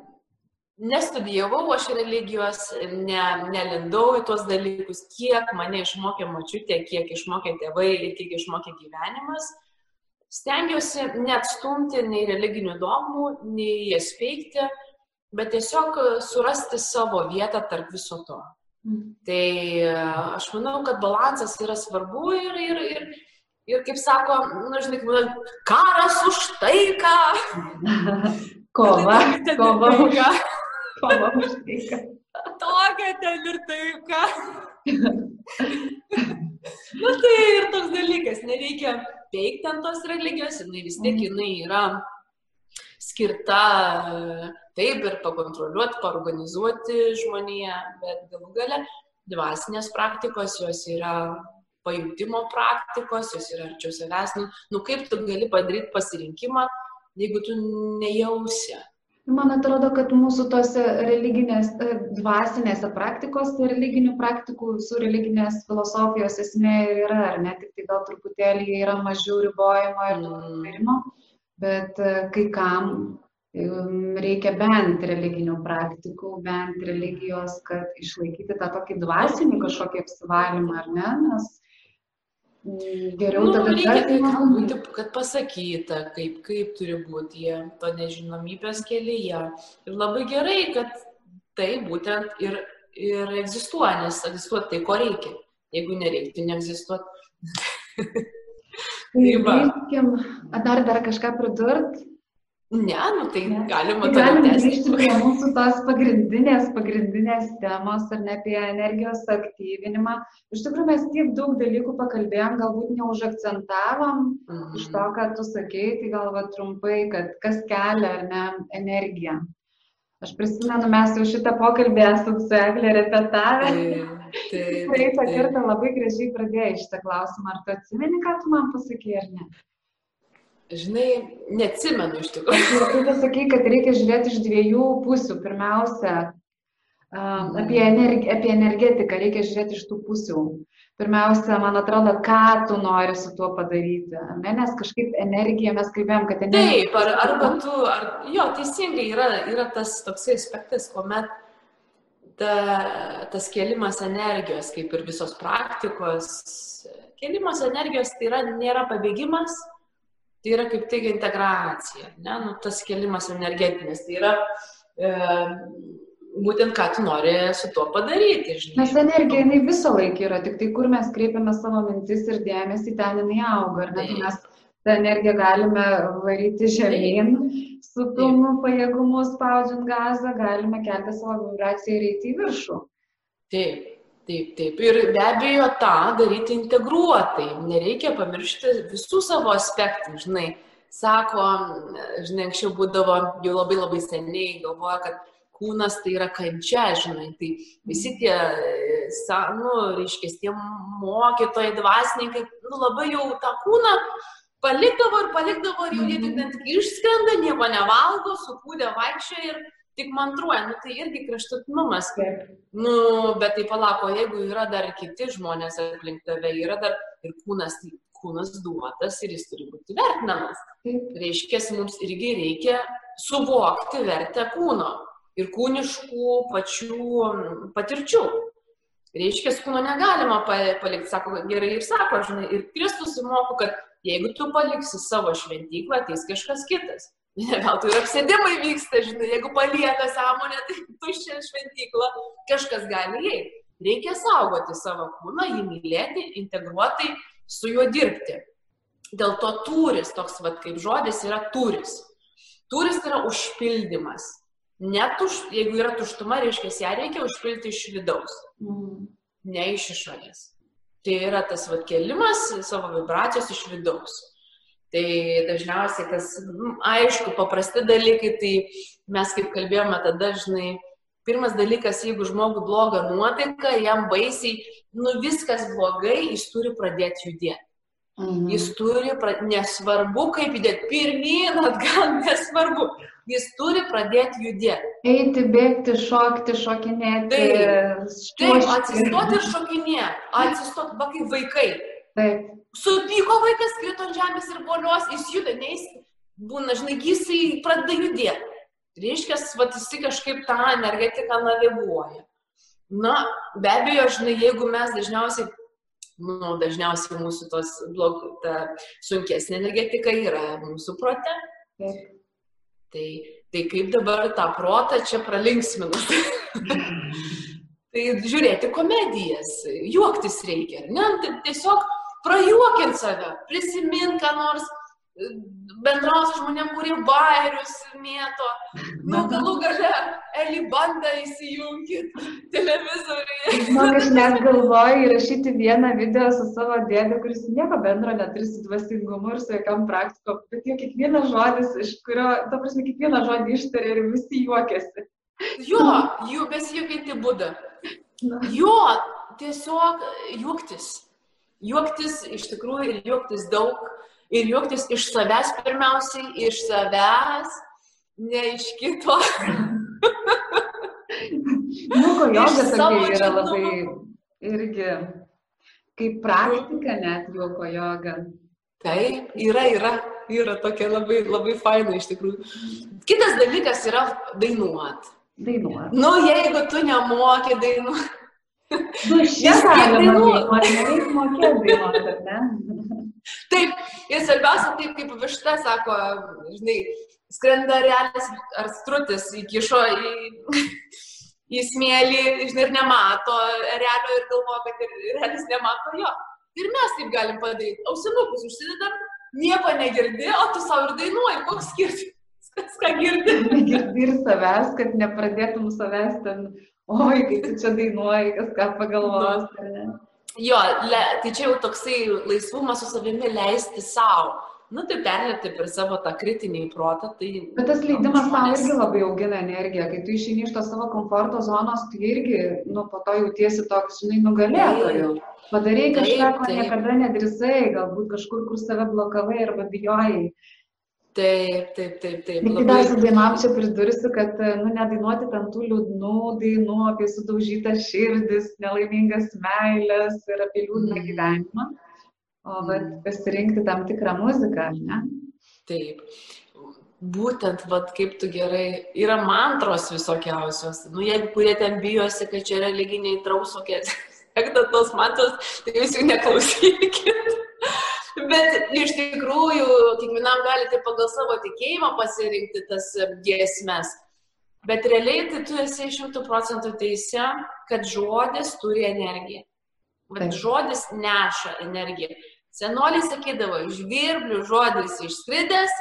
[SPEAKER 2] nestudijavau aš religijos, ne, nelindau į tuos dalykus, kiek mane išmokė mačiutė, kiek išmokė tėvai ir kiek išmokė gyvenimas. Stengiuosi neatstumti nei religinių dogmų, nei jas peikti, bet tiesiog surasti savo vietą tarp viso to. Tai e, aš manau, kad balansas yra svarbu ir, ir, ir, ir kaip sako, na, žinai, kaip būna, karas už taiką.
[SPEAKER 1] Kova, kova už
[SPEAKER 2] taika.
[SPEAKER 1] kova už taiką.
[SPEAKER 2] Tokia ten ir taika. Na tai ir toks dalykas, nereikia peikti ant tos religijos, jinai vis tiek jinai yra skirta e, taip ir pakontroliuoti, paorganizuoti žmoniją, bet galų gale dvasinės praktikos, jos yra pajūtimo praktikos, jos yra arčiau savęs. Nu, nu kaip tu gali padaryti pasirinkimą, jeigu tu nejausi.
[SPEAKER 1] Man atrodo, kad mūsų tose religinės, e, dvasinėse praktikose, religinių praktikų, su religinės filosofijos esmė yra, ar ne, tik tai gal truputėlį yra mažiau ribojimo ir
[SPEAKER 2] Mm.
[SPEAKER 1] Bet e, kai kam reikia bent religinių praktikų, bent religijos, kad išlaikyti tą tokį dvasinį kažkokį apsivalymą, ar ne, nes mm, geriau
[SPEAKER 2] Nu,
[SPEAKER 1] tada
[SPEAKER 2] reikia tai
[SPEAKER 1] kartais-
[SPEAKER 2] gal būti, kad pasakyta, kaip, kaip turi būti jie to nežinomybės kelyje. Ir labai gerai, kad tai būtent ir, ir egzistuoja, nes egzistuoti tai, ko reikia. Jeigu nereiktų, neegzistuoti.
[SPEAKER 1] Tai
[SPEAKER 2] Tai va.
[SPEAKER 1] grįžkim, a, dar, dar kažką pridurt?
[SPEAKER 2] Ne, nu tai
[SPEAKER 1] Ne.
[SPEAKER 2] galima
[SPEAKER 1] Tai
[SPEAKER 2] toliau tęsti.
[SPEAKER 1] grįžti prie mūsų tos pagrindinės, pagrindinės temos ar ne apie energijos aktyvinimą. Iš tikrųjų, mes tiek daug dalykų pakalbėjom, galbūt neužakcentavom iš to,
[SPEAKER 2] Mhm.
[SPEAKER 1] ką tu sakei, tai gal va trumpai, kad kas kelia ar ne energiją. Aš prisimenu, mes jau šitą pokalbį esam su Eglė repetavę. Praeitą kartą labai gražiai pradėjai šitą klausimą. Ar tu atsimeni, ką tu man pasakėjai ar ne?
[SPEAKER 2] Žinai, neatsimenu iš tikrųjų.
[SPEAKER 1] Tu pasakai, kad reikia žiūrėti iš dviejų pusių. Pirmiausia, apie, energi apie energetiką reikia žiūrėti iš tų pusių pirmiausia, man atrodo, ką tu nori su tuo padaryti. Ne? Nes kažkaip energija, mes kalbėjom, kad
[SPEAKER 2] energija. Taip, ar, arba tu, ar, jo, teisingai yra, yra tas toksai aspektas, kuomet ta, tas kelimas energijos, kaip ir visos praktikos, kelimas energijos tai yra, nėra pabėgimas, tai yra kaip tik integracija, ne? nu, tas kelimas energetinis, tai yra e, būtent ką tu nori su tuo padaryti. Žinai.
[SPEAKER 1] Nes energija, jinai visą laiką yra, tik tai kur mes kreipiame savo mintis ir dėmesį, ten jinai auga. Ir net mes tą energiją galime varyti žemyn, su pilnu pajėgumu spaudžiant gazą, galime kelti savo vibraciją ir eiti į viršų.
[SPEAKER 2] Taip, taip, taip. Ir be abejo tą daryti integruotai. Nereikia pamiršti visų savo aspektų, žinai. Sako, žinai, anksčiau būdavo jau labai labai seniai, galvoja, kad kūnas tai yra kančia, žinai, tai visi tie, nu, reiškia, tie mokytojai, dvasininkai, nu, labai jau tą kūną palikdavo ir palikdavo ir jau jie tik net išskrenda, nieko nevalgo, sukūdė vaikščia ir tik mantruoja, nu, tai irgi kraštutinumas. Nu, bet tai palako, jeigu yra dar kiti žmonės aplink tave, yra dar ir kūnas, tai kūnas duotas ir jis turi būti vertinamas. Reiškia, mums irgi reikia suvokti vertę kūno ir kūniškų pačių patirčių. Reiškia, kūno negalima palikti, sako, gerai ir sako, žinai, ir Kristus įmoko, kad jeigu tu paliksi savo šventyklą, ateis kažkas kitas. Ne veltui ir apsėdimai vyksta, žinai, jeigu palieka sąmonę, tai tuščia šventykla, kažkas gali įeiti. Reikia saugoti savo kūną, jį mylėti, integruotai su juo dirbti. Dėl to turis, toks vad kaip žodis, yra turis. Turis yra užpildymas net už, jeigu yra tuštuma, reiškia, ją reikia užpilti iš vidaus, mm. ne iš išorės. Tai yra tas vat, kelimas savo vibracijos iš vidaus. Tai dažniausiai tas, nu, aišku, paprasti dalykai, tai mes kaip kalbėjome tada dažnai, pirmas dalykas, jeigu žmogui bloga nuotaika, jam baisiai, nu viskas blogai, jis turi pradėti judėti. Mhm. Jis turi, pra... nesvarbu kaip judėti, pirmyn, atgal, nesvarbu jis turi pradėti judėti.
[SPEAKER 1] Eiti, bėgti, šokti, šokinėti.
[SPEAKER 2] Taip, taip atsistoti ir šokinėti. Atsistoti, va kaip vaikai.
[SPEAKER 1] Taip.
[SPEAKER 2] Supyko vaikas, krito ant žemės ir bolios, jis juda, neįs, būna, žinai, jisai pradeda judėti. Reiškia, va, jisai kažkaip tą energetiką naviguoja. Na, be abejo, žinai, jeigu mes dažniausiai, nu, dažniausiai mūsų tos blog, ta sunkesnė energetika yra mūsų prote. Taip. Tai, tai kaip dabar tą protą čia pralinksminus. tai žiūrėti komedijas, juoktis reikia, ne? Tai tiesiog prajuokint save, prisimint, ką nors bendraus žmonėm, kurie bairius mėto. Nu, galų gale, Eli bandą įsijunkit televizoriuje.
[SPEAKER 1] Man aš net galvoju įrašyti vieną video su savo dėdė, kuris nieko bendro neturi su dvasingumu ir su jokiam praktikom, bet jo kiekvienas žodis, iš kurio, ta prasme, kiekvieną žodį ištarė ir visi juokėsi.
[SPEAKER 2] Jo, jų besijuokinti būdą. Jo, tiesiog juoktis. Juoktis iš tikrųjų ir juoktis daug ir juoktis iš savęs pirmiausiai, iš savęs, ne iš kito.
[SPEAKER 1] nu, ko joga tokia yra labai irgi kaip praktika net joko joga.
[SPEAKER 2] Taip, yra, yra, yra tokia labai, labai faina iš tikrųjų. Kitas dalykas yra dainuot.
[SPEAKER 1] Dainuot.
[SPEAKER 2] Nu, jeigu tu nemoki dainuot.
[SPEAKER 1] Nu, šiandien galima dainuoti, nereikia mokėti dainuoti, ne?
[SPEAKER 2] Taip, ir svarbiausia, taip kaip višta sako, žinai, skrenda realis ar strutis įkišo į, į smėlį, žinai, ir nemato realio ir galvoja, kad ir realis nemato jo. Ir mes taip galim padaryti. Ausinukus užsidedam, nieko negirdi, o tu savo ir dainuoji, koks skirtumas. Kas ką girdi?
[SPEAKER 1] Girdi ir savęs, kad nepradėtum savęs ten, oi, kai tu čia dainuoji, kas ką pagalvos.
[SPEAKER 2] Nu. Jo, le, tai čia jau toksai laisvumas su savimi leisti savo. nu tai perlėti per savo tą kritinį protą. Tai,
[SPEAKER 1] Bet tas leidimas tau irgi labai augina energiją, kai tu išeini iš to savo komforto zonos, tu irgi, nu, po to jautiesi toks, žinai, nugalėtoju. Padarai kažką, ko niekada nedrisai, galbūt kažkur, kur save blokavai arba bijojai.
[SPEAKER 2] Taip, taip, taip, taip.
[SPEAKER 1] Labai... dar su dainam čia pridursiu, kad, nu, nedainuoti ten tų liūdnų dainų apie sudaužytą širdis, nelaimingas meilės ir apie liūdną mm. gyvenimą, o mm. pasirinkti tam tikrą muziką, ne?
[SPEAKER 2] Taip. Būtent, vad, kaip tu gerai, yra mantros visokiausios. Nu, jeigu kurie ten bijosi, kad čia religiniai trausokės, sektat tos mantros, tai jūs jų neklausykit. Bet iš tikrųjų, kiekvienam galite pagal savo tikėjimą pasirinkti tas giesmes. Bet realiai tai tu esi šimtų procentų teise, kad žodis turi energiją. Bet žodis neša energiją. Senoliai sakydavo, žvirblių žodis išskridęs,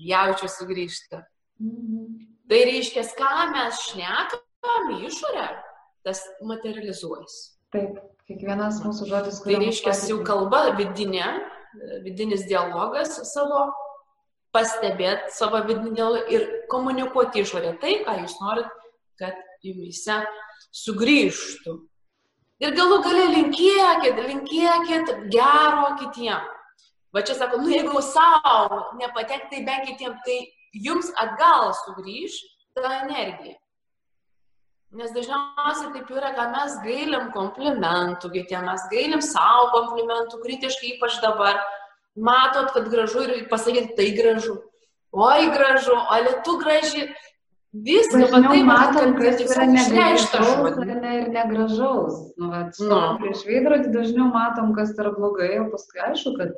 [SPEAKER 2] jaučiu sugrįžta. Mhm. Tai reiškia, ką mes šnekam išorę, tas materializuojasi.
[SPEAKER 1] Taip, kiekvienas mūsų žodis,
[SPEAKER 2] kurį. Tai reiškia, jau kalba vidinė, vidinis dialogas savo, pastebėti savo vidinį dialogą ir komunikuoti išorę tai, ką jūs norit, kad jumise sugrįžtų. Ir galų gale linkėkit, linkėkit gero kitiem. Va čia sako, nu jeigu savo nepatekti tai bent kitiem, tai jums atgal sugrįž ta energija. Nes dažniausiai taip yra, kad mes gailim komplimentų kitiem, mes gailim savo komplimentų, kritiškai ypač dabar. Matot, kad gražu ir pasakyti, tai gražu. Oi, gražu, o lietu graži. Viską
[SPEAKER 1] matai, matom, kas yra negražaus ne, ir negražaus. Nu, vat, no. Prieš veidrodį dažniau matom, kas yra blogai, o paskui aišku, kad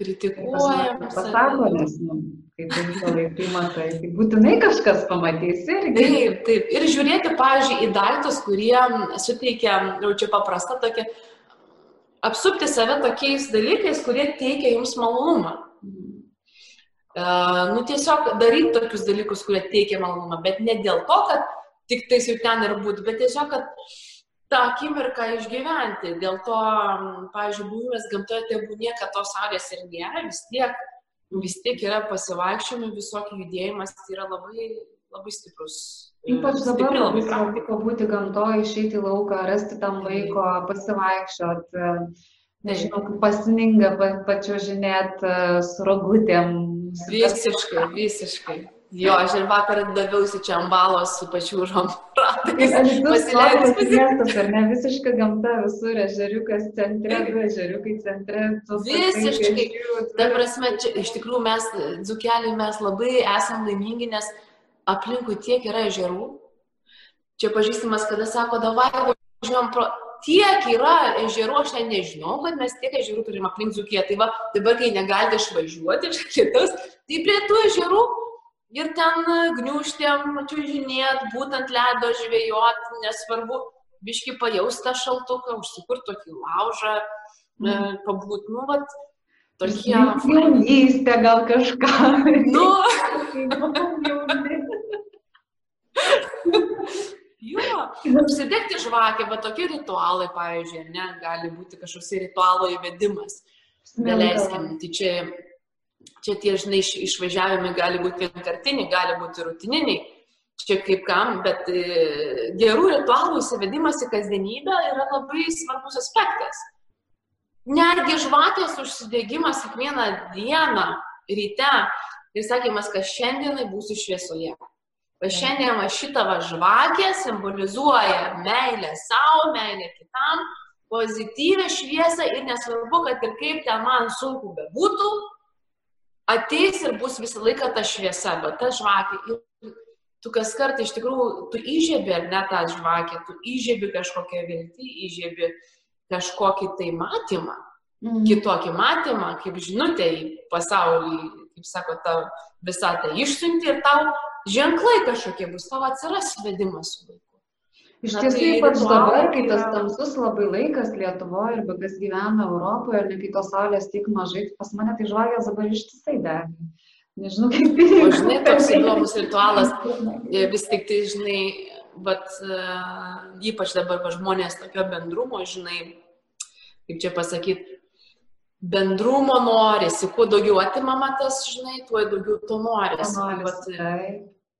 [SPEAKER 2] kritikuojam.
[SPEAKER 1] Pasako, nes, nu, kai tu visą laiką matai, tai būtinai kažkas pamatys irgi.
[SPEAKER 2] Taip, taip. Ir žiūrėti, pavyzdžiui, į daiktus, kurie suteikia, jau čia paprasta tokia, apsupti save tokiais dalykais, kurie teikia jums malonumą. Uh, nu, tiesiog daryti tokius dalykus, kurie teikia malonumą, bet ne dėl to, kad tik tais jau ten ir būtų, bet tiesiog, kad tą akimirką išgyventi. Dėl to, pavyzdžiui, buvimas gamtoje tebūnie, kad tos saulės ir nėra, vis tiek, vis tiek yra pasivaikščiojimai, visokių judėjimas, tai yra labai, labai stiprus.
[SPEAKER 1] Ypač dabar labai svarbu pabūti gamtoje, išeiti į lauką, rasti tam laiko, pasivaikščiot, nežinau, pasninga, pačio žinėt su rogutėm.
[SPEAKER 2] Visiškai, visiškai. Jo, aš ir vakar daviausi čia ambalos su pačiūžom.
[SPEAKER 1] Pasileidus miestas, ar ne, visiška gamta visur, ežeriukas centre, du ežeriukai centre.
[SPEAKER 2] Visiškai. Ta prasme, čia, iš tikrųjų mes, dzukeliai, mes labai esam laimingi, nes aplinkui tiek yra ežerų. Čia pažįstamas, kada sako, davai, važiuojam pro... Tiek yra ežerų, aš ten nežinau, kad mes tiek ežerų turim aplink dzukiją. Tai va, dabar, kai negalite išvažiuoti iš kitos, tai prie tų ežerų ir ten gniužtėm, čiūžinėt, būtent ledo žvėjot, nesvarbu, biški pajaustą šaltuką, užsikurti tokį laužą, mm. e, pabūt, nu, vat, tokie.
[SPEAKER 1] Jaunystė gal kažką.
[SPEAKER 2] Nu. jo, užsidegti žvakę, bet tokie ritualai, pavyzdžiui, ne, gali būti kažkoks ritualo įvedimas. Neleiskim, tai čia čia tie, žinai, išvažiavimai gali būti vienkartiniai, gali būti rutininiai, čia kaip kam, bet e, gerų ritualų įsivedimas į kasdienybę yra labai svarbus aspektas. Netgi žvakės užsidėgymas kiekvieną dieną ryte ir sakymas, kad šiandienai būsiu šviesoje. Va šiandien va šitą va žvakę simbolizuoja meilę savo, meilę kitam, pozityvę šviesą ir nesvarbu, kad ir kaip ten man sunku bebūtų, ateis ir bus visą laiką ta šviesa, bet ta žvakė. Tu kas kartą iš tikrųjų, tu įžiebi ar ne tą žvakę, tu įžiebi kažkokią viltį, įžiebi kažkokį tai matymą, mm. kitokį matymą, kaip žinutė į pasaulį, kaip sako, ta visą tai išsiunti ir tau ženklai kažkokie bus, tau atsiras vedimas su laiku.
[SPEAKER 1] Iš tiesų, tai ypač dabar, kai tas tamsus labai laikas Lietuvoje arba kas gyvena Europoje, ir ne kai tos saulės tik mažai, pas mane tai žvagės dabar ištisai dega. Nežinau, kaip tai.
[SPEAKER 2] O žinai, toks įdomus ritualas, e, vis tik tai, žinai, bet uh, ypač dabar va, žmonės tokio bendrumo, žinai, kaip čia pasakyti, bendrumo norisi, kuo daugiau atimama tas, žinai, tuo daugiau to norisi. Tai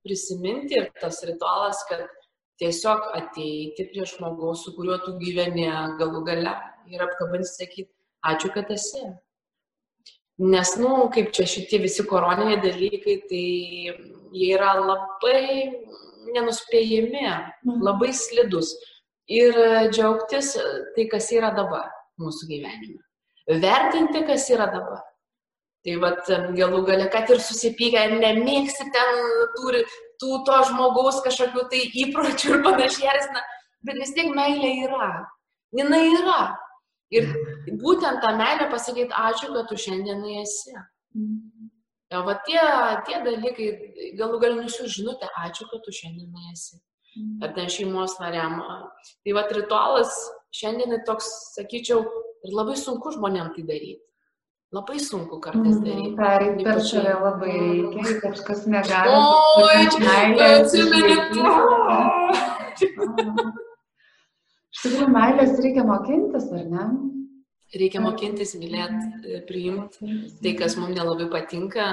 [SPEAKER 2] prisiminti ir tas ritualas, kad tiesiog ateiti prie žmogaus, su kuriuo tu gyveni galų gale ir apkabinti sakyti, ačiū, kad esi. Nes, na, nu, kaip čia šitie visi koroniniai dalykai, tai jie yra labai nenuspėjami, mhm. labai slidus. Ir džiaugtis tai, kas yra dabar mūsų gyvenime. Vertinti, kas yra dabar. Tai vad galų gale, kad ir susipykę, nemėgsi ten turi tų to žmogaus kažkokių tai įpročių ir panašiai, bet vis tiek meilė yra. Jis yra. Ir būtent tą meilę pasakyti, ačiū, kad tu šiandienai esi. O va tie, tie dalykai, galų gal nusiu žinutę, ačiū, kad tu šiandienai esi. Ar ten šeimos nariam. Tai va ritualas šiandien toks, sakyčiau, ir labai sunku žmonėm tai daryti. Labai sunku kartais daryti.
[SPEAKER 1] Mm, Pereiti per šalia labai reikia, kažkas negali.
[SPEAKER 2] Oi, atsimeni to.
[SPEAKER 1] Iš tikrųjų, meilės reikia mokintis, ar ne?
[SPEAKER 2] Reikia mokintis mylėti, priimti tai, kas mums nelabai patinka,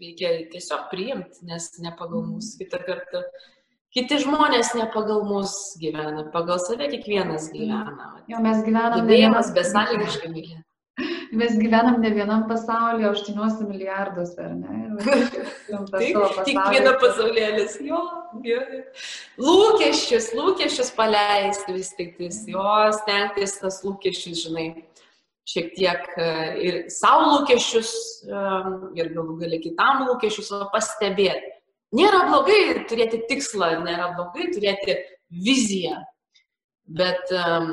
[SPEAKER 2] reikia tiesiog priimti, nes ne pagal mus kitą kartą. Kiti žmonės ne pagal mus gyvena, pagal save kiekvienas gyvena.
[SPEAKER 1] Jo, mes gyvename.
[SPEAKER 2] Gebėjimas besąlygiškai mylėti.
[SPEAKER 1] Mes gyvenam ne vienam pasaulyje, aštuoniuose milijarduose, ar ne?
[SPEAKER 2] Viena pasaulėlis, jo, gerai. Lūkesčius, lūkesčius paleisti vis tik tais, jo, stengtis tas lūkesčius, žinai, šiek tiek e, ir savo lūkesčius, e, ir galų gali kitam lūkesčius pastebėti. Nėra blogai turėti tikslą, nėra blogai turėti viziją, Bet um,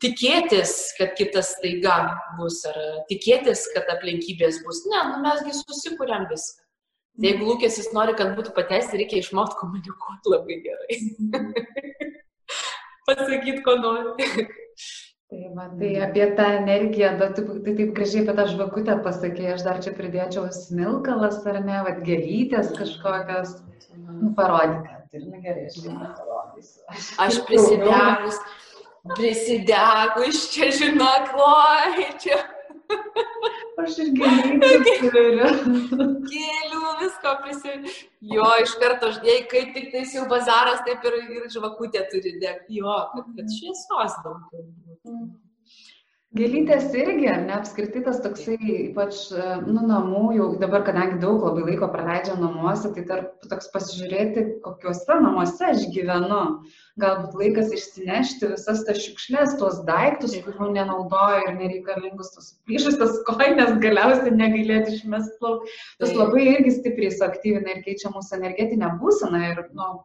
[SPEAKER 2] tikėtis, kad kitas taiga bus, ar tikėtis, kad aplinkybės bus, ne, nu, mesgi susikūrėm viską. Tai jeigu lūkėsis nori, kad būtų pateisti, reikia išmokti komunikuoti labai gerai. Pasakyti, ko nori.
[SPEAKER 1] Tai, va, tai apie tą energiją, bet tai, tai taip gražiai apie tą žvakutę pasakė, aš dar čia pridėčiau smilkalas ar ne, vad gelytės kažkokios, nu, parodyk ir na gerai, aš jums parodysiu.
[SPEAKER 2] Aš prisidegus, prisidegus čia, žinok, loj, čia.
[SPEAKER 1] Aš ir gėlių.
[SPEAKER 2] Gėlių visko prisimenu. Jo, iš karto, jei kaip tik tai jau bazaras, taip ir, ir žvakutė turi degti. Jo, kad, kad šviesos daugiau.
[SPEAKER 1] Gėlytės irgi, ne, apskritai tas toksai, ypač, nu, namų, jau dabar, kadangi daug labai laiko praleidžia namuose, tai tarp, toks pasižiūrėti, kokiuose namuose aš gyvenu. Galbūt laikas išsinešti visas tas šiukšlės, tuos daiktus, kurių nenaudoju ir nereikalingus, tos suplyšusios koinės, galiausiai negalėti išmest plauk. Tas labai irgi stipriai suaktyvina ir keičia mūsų energetinę būseną ir, nu,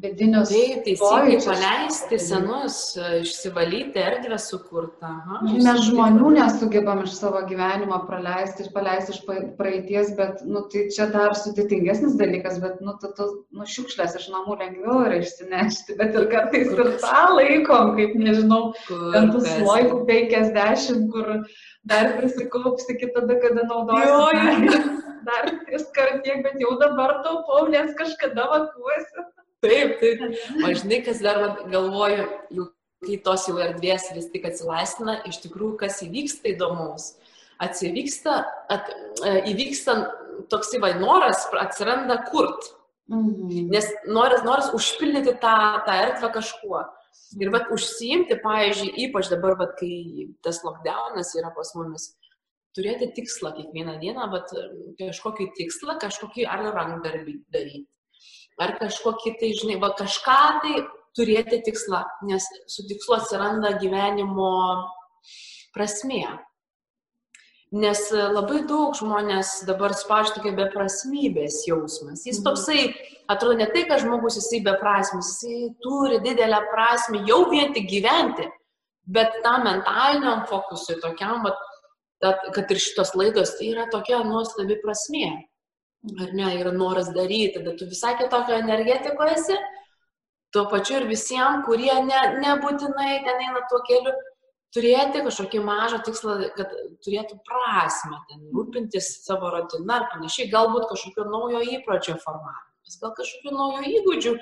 [SPEAKER 1] vidinius.
[SPEAKER 2] Taip, teisingai paleisti senus, išsivalyti erdvę sukurtą. Aha,
[SPEAKER 1] Mes žmonių nesugebam iš savo gyvenimo praleisti, paleisti iš praeities, bet nu, tai čia dar sudėtingesnis dalykas, bet nu, tu, tu, nu, šiukšlės iš namų lengviau yra išsinešti, bet ir kartais kur ir tą laikom, kaip nežinau, ant tų slojų 50, kur dar prisikaupsi iki tada, kada naudoji. Dar tris kart tiek, bet jau dabar taupau, nes kažkada vakuosiu.
[SPEAKER 2] Taip, taip. O žinai, kas dar galvoju, jau kai tos jau erdvės vis tik atsilaistina, iš tikrųjų, kas įvyksta įdomaus. Atsivyksta, at, e, įvyksta toksai va noras, atsiranda kurt. Mhm. Nes noras, noras užpildyti tą, tą erdvę kažkuo. Ir vat užsiimti, pavyzdžiui, ypač dabar, vat, kai tas lockdownas yra pas mumis, turėti tikslą kiekvieną dieną, vat, kažkokį tikslą, kažkokį ar rankdarbį daryti ar kažkokį tai, žinai, va kažką tai turėti tikslą, nes su tikslu atsiranda gyvenimo prasmė. Nes labai daug žmonės dabar spaudžia tokia beprasmybės jausmas. Jis mhm. toksai, atrodo, ne tai, kad žmogus jisai beprasmis, jisai turi didelę prasme jau vien tik gyventi, bet tam mentaliniam fokusui, tokiam, kad ir šitos laidos, tai yra tokia nuostabi prasmė ar ne, yra noras daryti, tada tu visai kitokio energetikoje esi, tuo pačiu ir visiems, kurie ne, nebūtinai ten eina tuo keliu, turėti kažkokį mažą tikslą, kad turėtų prasme, ten rūpintis savo rutiną ar panašiai, galbūt kažkokio naujo įpročio formavimas, gal kažkokių naujų įgūdžių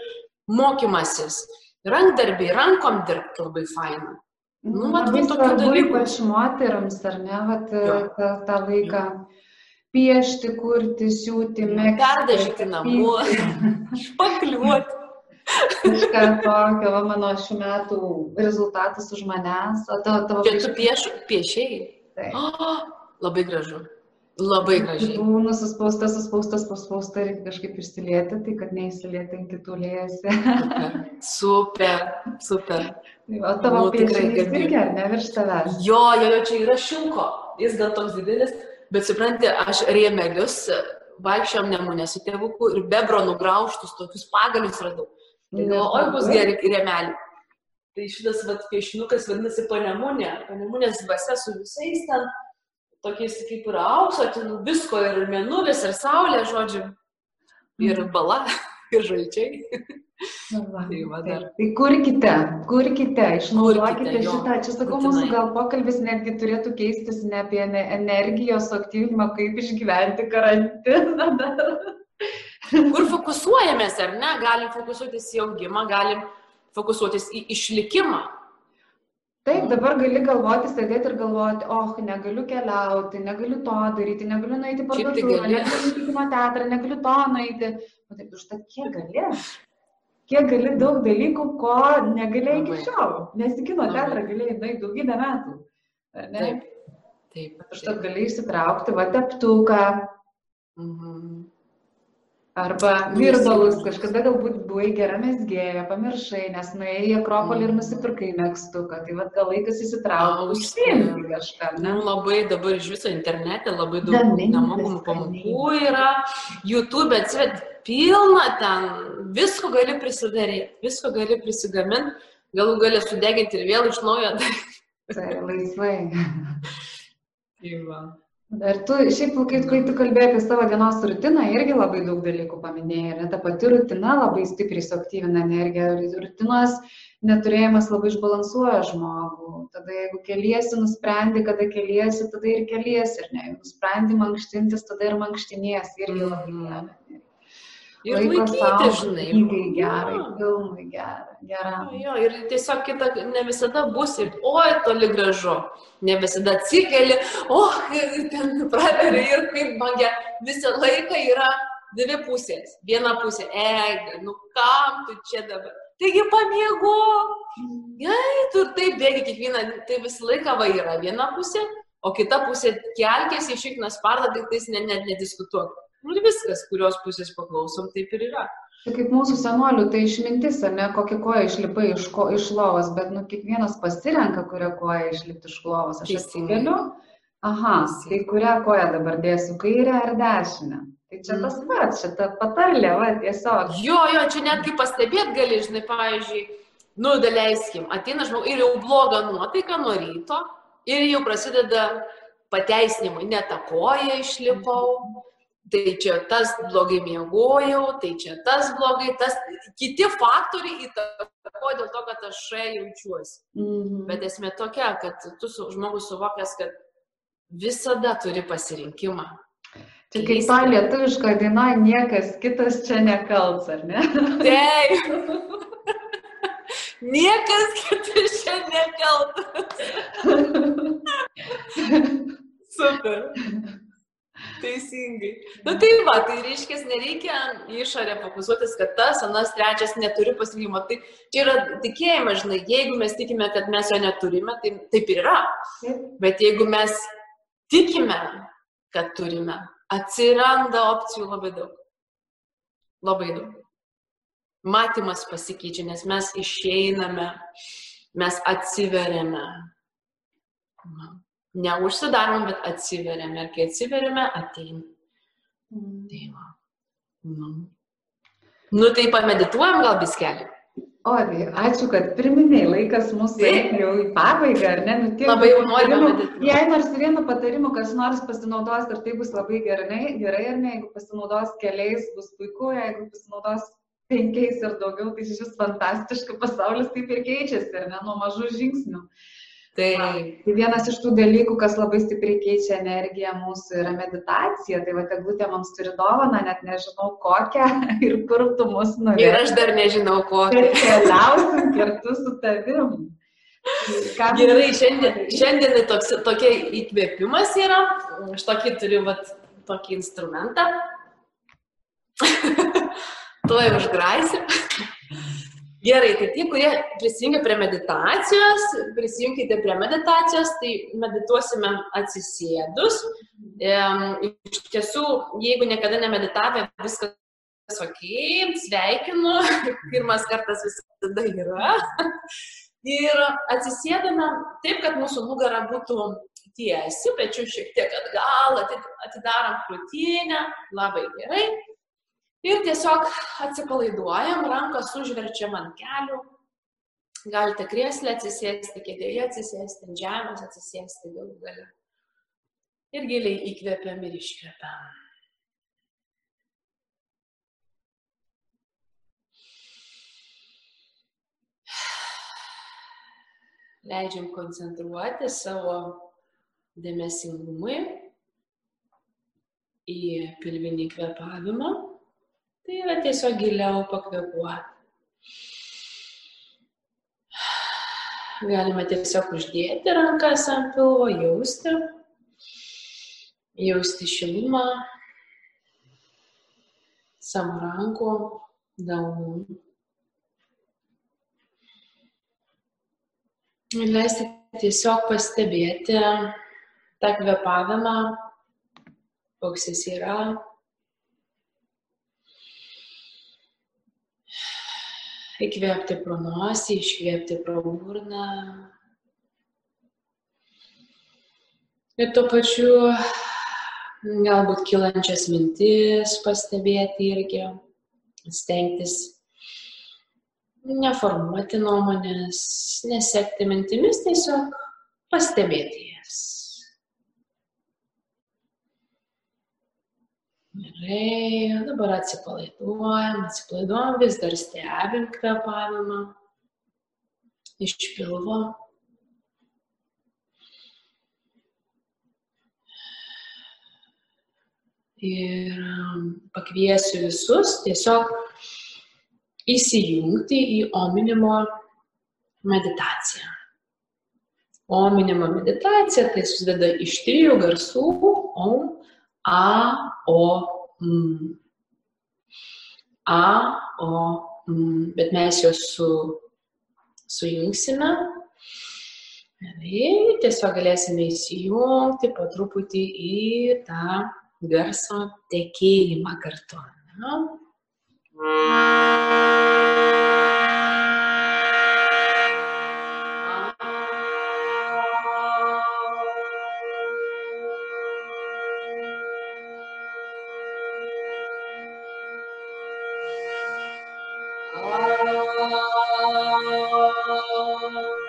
[SPEAKER 2] mokymasis, rankdarbiai, rankom dirbti labai faina. Nu, vat,
[SPEAKER 1] labai
[SPEAKER 2] va, tokių dalykų.
[SPEAKER 1] ypač moteriams, ar ne, vat,
[SPEAKER 2] Jo.
[SPEAKER 1] tą, tą laiką piešti, kurti, siūti, mėgti.
[SPEAKER 2] Perdažyti namus, špakliuoti.
[SPEAKER 1] Kažką tokio, va, mano šių metų rezultatas už manęs, o tavo tavo
[SPEAKER 2] Čia tu pieš, piešiai.
[SPEAKER 1] Taip.
[SPEAKER 2] Oh, labai gražu. Labai gražiai.
[SPEAKER 1] Kitų nusispausta, suspausta, suspausta, reikia kažkaip išsilieti, tai kad neįsilieti ant kitų liejasi.
[SPEAKER 2] Super, super.
[SPEAKER 1] O tavo
[SPEAKER 2] Nu, tikrai
[SPEAKER 1] irgi, ar ne, virš tavęs?
[SPEAKER 2] Jo, jo, jo, čia yra šilko. Jis gal toks didelis, bet supranti, aš rėmelius vaikščiom nemunę su tėvuku ir bebro nugraužtus tokius pagalius radau. Tai galvoju, oi, bus geri rėmeliai. Tai šitas vat, piešinukas vadinasi panemunė. Panemunės dvasia su visais ten, tokiais kaip ir aukso, ten visko ir mėnulis, ir saulė, žodžiu, ir bala, ir žalčiai.
[SPEAKER 1] Nu va,
[SPEAKER 2] Tai va dar.
[SPEAKER 1] Tai kurkite, kurkite, išnaudokite šitą. Čia sakau,
[SPEAKER 2] būtinai.
[SPEAKER 1] mūsų gal pokalbis netgi turėtų keistis ne apie ne- energijos aktyvimą, kaip išgyventi karantiną. dar.
[SPEAKER 2] Kur fokusuojamės, ar ne? Galim fokusuotis į augimą, galim fokusuotis į išlikimą.
[SPEAKER 1] Taip, dabar gali galvoti, sėdėti ir galvoti, oh, negaliu keliauti, negaliu to daryti, negaliu nueiti
[SPEAKER 2] tai
[SPEAKER 1] parduotuvę,
[SPEAKER 2] gali.
[SPEAKER 1] negaliu į kino teatrą, negaliu to nueiti. O taip, už tą kiek gali? Kiek gali daug dalykų, ko negalėjai iki šiol. Nes į kino teatrą galėjai nueiti daugybę metų.
[SPEAKER 2] Taip. Taip.
[SPEAKER 1] Užtat gali išsitraukti va teptuką
[SPEAKER 2] Mhm.
[SPEAKER 1] Arba virdalus. Kažkada galbūt buvai gera mesgėja, pamiršai, nes nuėjai į Akropolį ir
[SPEAKER 2] Mhm.
[SPEAKER 1] nusipirkai mėgstuką. Tai va gal laikas įsitraukti, užsiimti kažką, ne?
[SPEAKER 2] Nu, labai dabar iš viso internete labai daug nemokamų pamokų yra, YouTube atsivet pilna ten, visko gali prisidaryti, visko gali prisigaminti, galų gali sudeginti ir vėl iš naujo.
[SPEAKER 1] Tai laisvai.
[SPEAKER 2] Tai va.
[SPEAKER 1] Ir tu, šiaip, kai, kai tu kalbėjai apie savo dienos rutiną, irgi labai daug dalykų paminėjai. Ir ta pati rutina labai stipriai suaktyvina energiją. Rutinos neturėjimas labai išbalansuoja žmogų. Tada jeigu keliesi, nusprendi, kada keliesi, tada ir keliesi. Ir ne, jeigu nusprendi mankštintis, tada ir mankštinies. Irgi labai
[SPEAKER 2] Mhm. Ir
[SPEAKER 1] Laiko
[SPEAKER 2] laikyti, žinai.
[SPEAKER 1] knygai gerai,
[SPEAKER 2] Jo.
[SPEAKER 1] filmui gerai. Gera.
[SPEAKER 2] Jo, ir tiesiog kita, ne visada bus ir, oi, toli gražu. Ne visada atsikeli, o, ten praveri ir kaip bangia. Visą laiką yra dvi pusės. Viena pusė, ega, nu kam tu čia dabar? Taigi pamiego. Jei, tu ir taip bėgi kiekvieną, tai visą laiką va yra viena pusė, o kita pusė kelkėsi iš ikną spardą, tik tais net, nediskutuok. Nu ir viskas, kurios pusės paklausom, taip ir yra.
[SPEAKER 1] Tai kaip mūsų senolių, tai išmintis, ne, kokią koją išlipai iš, ko, iš lovos, bet nu, kiekvienas pasirenka, kurią koją išlipti iš lovos. Aš atsikeliu, aha, tai kurią koją dabar dėsiu, kairę ar dešinę. Tai čia tas
[SPEAKER 2] Mhm.
[SPEAKER 1] pats, šita patarlė, va, tiesiog.
[SPEAKER 2] Jo, jo, čia netgi pastebėt gali, žinai, pavyzdžiui, nu, daleiskim, ateina žmogus ir jau bloga nuotaika nuo ryto ir jau prasideda pateisinimai, ne tą koją išlipau, tai čia tas blogai miegojau, tai čia tas blogai, tas kiti faktoriai įtakoja dėl to, kad aš jaučiuosi.
[SPEAKER 1] Mhm.
[SPEAKER 2] Bet esmė tokia, kad tu su, žmogus suvokęs, kad visada turi pasirinkimą.
[SPEAKER 1] Čia kaip ta lietuviška daina, niekas kitas čia nekalts, ar ne?
[SPEAKER 2] Taip. Niekas kitas čia nekaltas. Super. Teisingai. Na nu, tai va, tai reiškia, nereikia išorę fokusuotis, kad tas, anas, trečias neturi pasirinkimo. Tai čia yra tikėjimas, žinai, jeigu mes tikime, kad mes jo neturime, tai taip ir yra. Bet jeigu mes tikime, kad turime, atsiranda opcijų labai daug. Labai daug. Matymas pasikeičia, nes mes išeiname, mes atsiveriame. Na, Neužsidarom, bet atsiveriame. Ir kai atsiveriame, ateina.
[SPEAKER 1] Mhm.
[SPEAKER 2] Tai va. Nu. nu tai pamedituojam gal biskelį.
[SPEAKER 1] O, tai ačiū, kad priminėjai, laikas mūsų jau į pabaigą, ar ne? Nu, tiek
[SPEAKER 2] Labai jau medituoti.
[SPEAKER 1] Jei nors vienu patarimu kas nors pasinaudos ir tai bus labai gerai, gerai ar ne, jeigu pasinaudos keliais, bus puiku, jeigu pasinaudos penkiais ir daugiau, tai šis fantastiškas pasaulis taip ir keičiasi, ar ne, nuo mažų žingsnių.
[SPEAKER 2] Tai
[SPEAKER 1] Tai vienas iš tų dalykų, kas labai stipriai keičia energiją mūsų, yra meditacija. Tai va, teglutė mums turi dovaną, net nežinau kokią ir kur tu mus
[SPEAKER 2] ir
[SPEAKER 1] nuveš.
[SPEAKER 2] aš dar nežinau, ko.
[SPEAKER 1] Bet keliausim kartu su tavim. Ką
[SPEAKER 2] Gerai, šiandien, šiandien toks, tokia įkvėpimas yra. Aš tokį turiu vat, tokį instrumentą. Tuo jau užgraisiu. Gerai, tai tie, kurie prisijungia prie meditacijos, prisijunkite prie meditacijos, tai medituosime atsisėdus. Iš tiesų, jeigu niekada nemeditavę, viskas ok, sveikinu, pirmas kartas visada yra. Ir atsisėdame taip, kad mūsų nugara būtų tiesi, pečių šiek tiek atgal, atidarom krūtinę, labai gerai. Ir tiesiog atsipalaiduojam, rankas užverčiam ant kelių. Galite krėslę atsisėsti, kėdėje atsisėsti, ant žemės atsisėsti galų gale. Ir giliai įkvepiam ir iškvepiam. leidžiam koncentruoti savo dėmesingumui į pilvinį kvepavimą. Tai yra tiesiog giliau pakvepuoti. Galime tiesiog uždėti rankas ant pilvo, jausti, jausti šilumą savo rankų, delnų. Leisti tiesiog pastebėti tą kvepavimą, koks jis yra. Įkvėpti pro nosį, iškvėpti pro burną. Ir tuo pačiu galbūt kilančias mintis pastebėti irgi, stengtis neformuoti nuomonės, nesekti mintimis, tiesiog pastebėti jas. Gerai, dabar atsipalaiduojam, atsipalaiduojam, vis dar stebim kvepavimą iš pilvo. Ir pakviesiu visus tiesiog įsijungti į ominimo meditaciją. Ominimo meditacija tai susideda iš trijų garsų om, a, o, m. A, o, m. Bet mes juos su, sujungsime. Ir tiesiog galėsime įsijungti po truputį į tą garso tekėjimą kartu. Ne? Leidžiam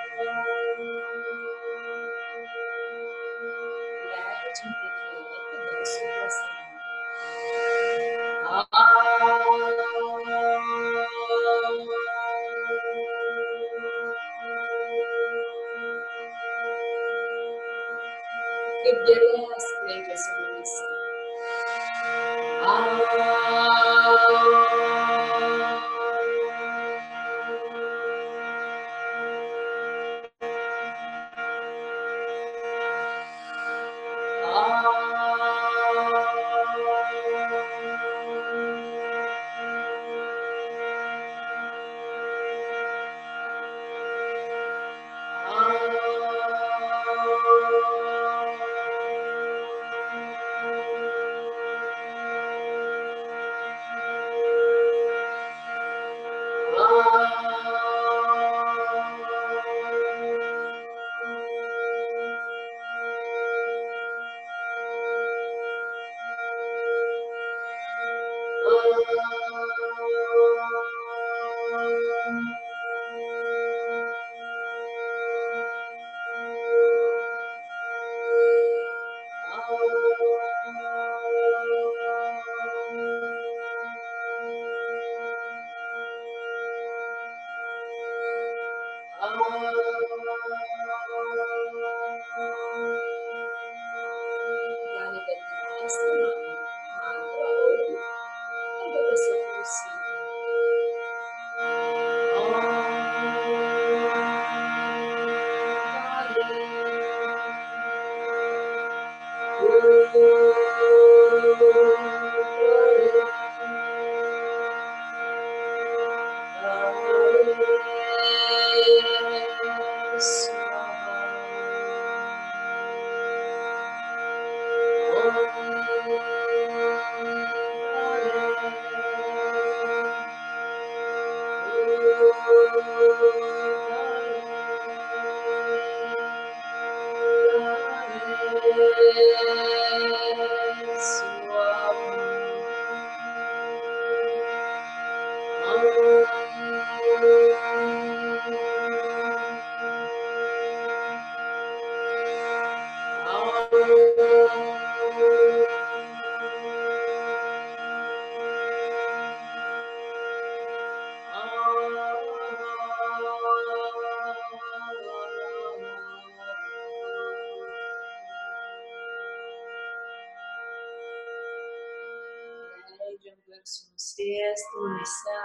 [SPEAKER 2] mumise.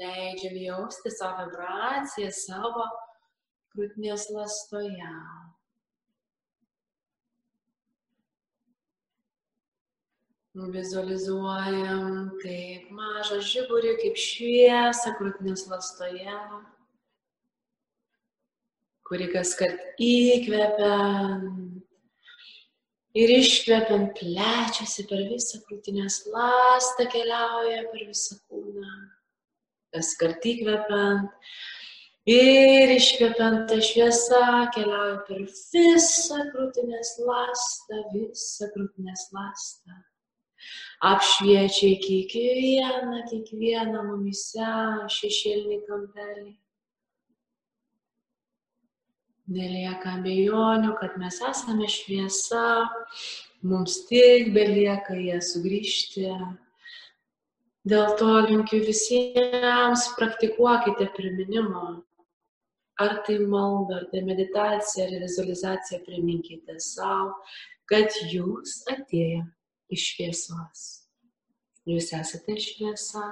[SPEAKER 2] Leidžiam jausti savo vibraciją savo krūtinės lastoje. Vizualizuojam kaip mažą žiburį, kaip šviesą krūtinės lastoje, kuri kas kart įkvepiant ir iškvepiant plečiasi per visą krūtinės lastą, keliauja per visą kūną. Kas kart įkvepiant ir iškvepiant tą šviesą keliauja per visą krūtinės lastą, visą krūtinės lastą apšviečia kiekvieną, kiekvieną mumise šešėlinį kampelį. Nelieka abejonių, kad mes esame šviesa, mums tik belieka ją sugrįžti. Dėl to linkiu visiems, praktikuokite priminimo. Ar tai malda, ar tai meditacija, ar vizualizacija, priminkite savo, kad jūs atėję iš šviesos. Jūs esate šviesa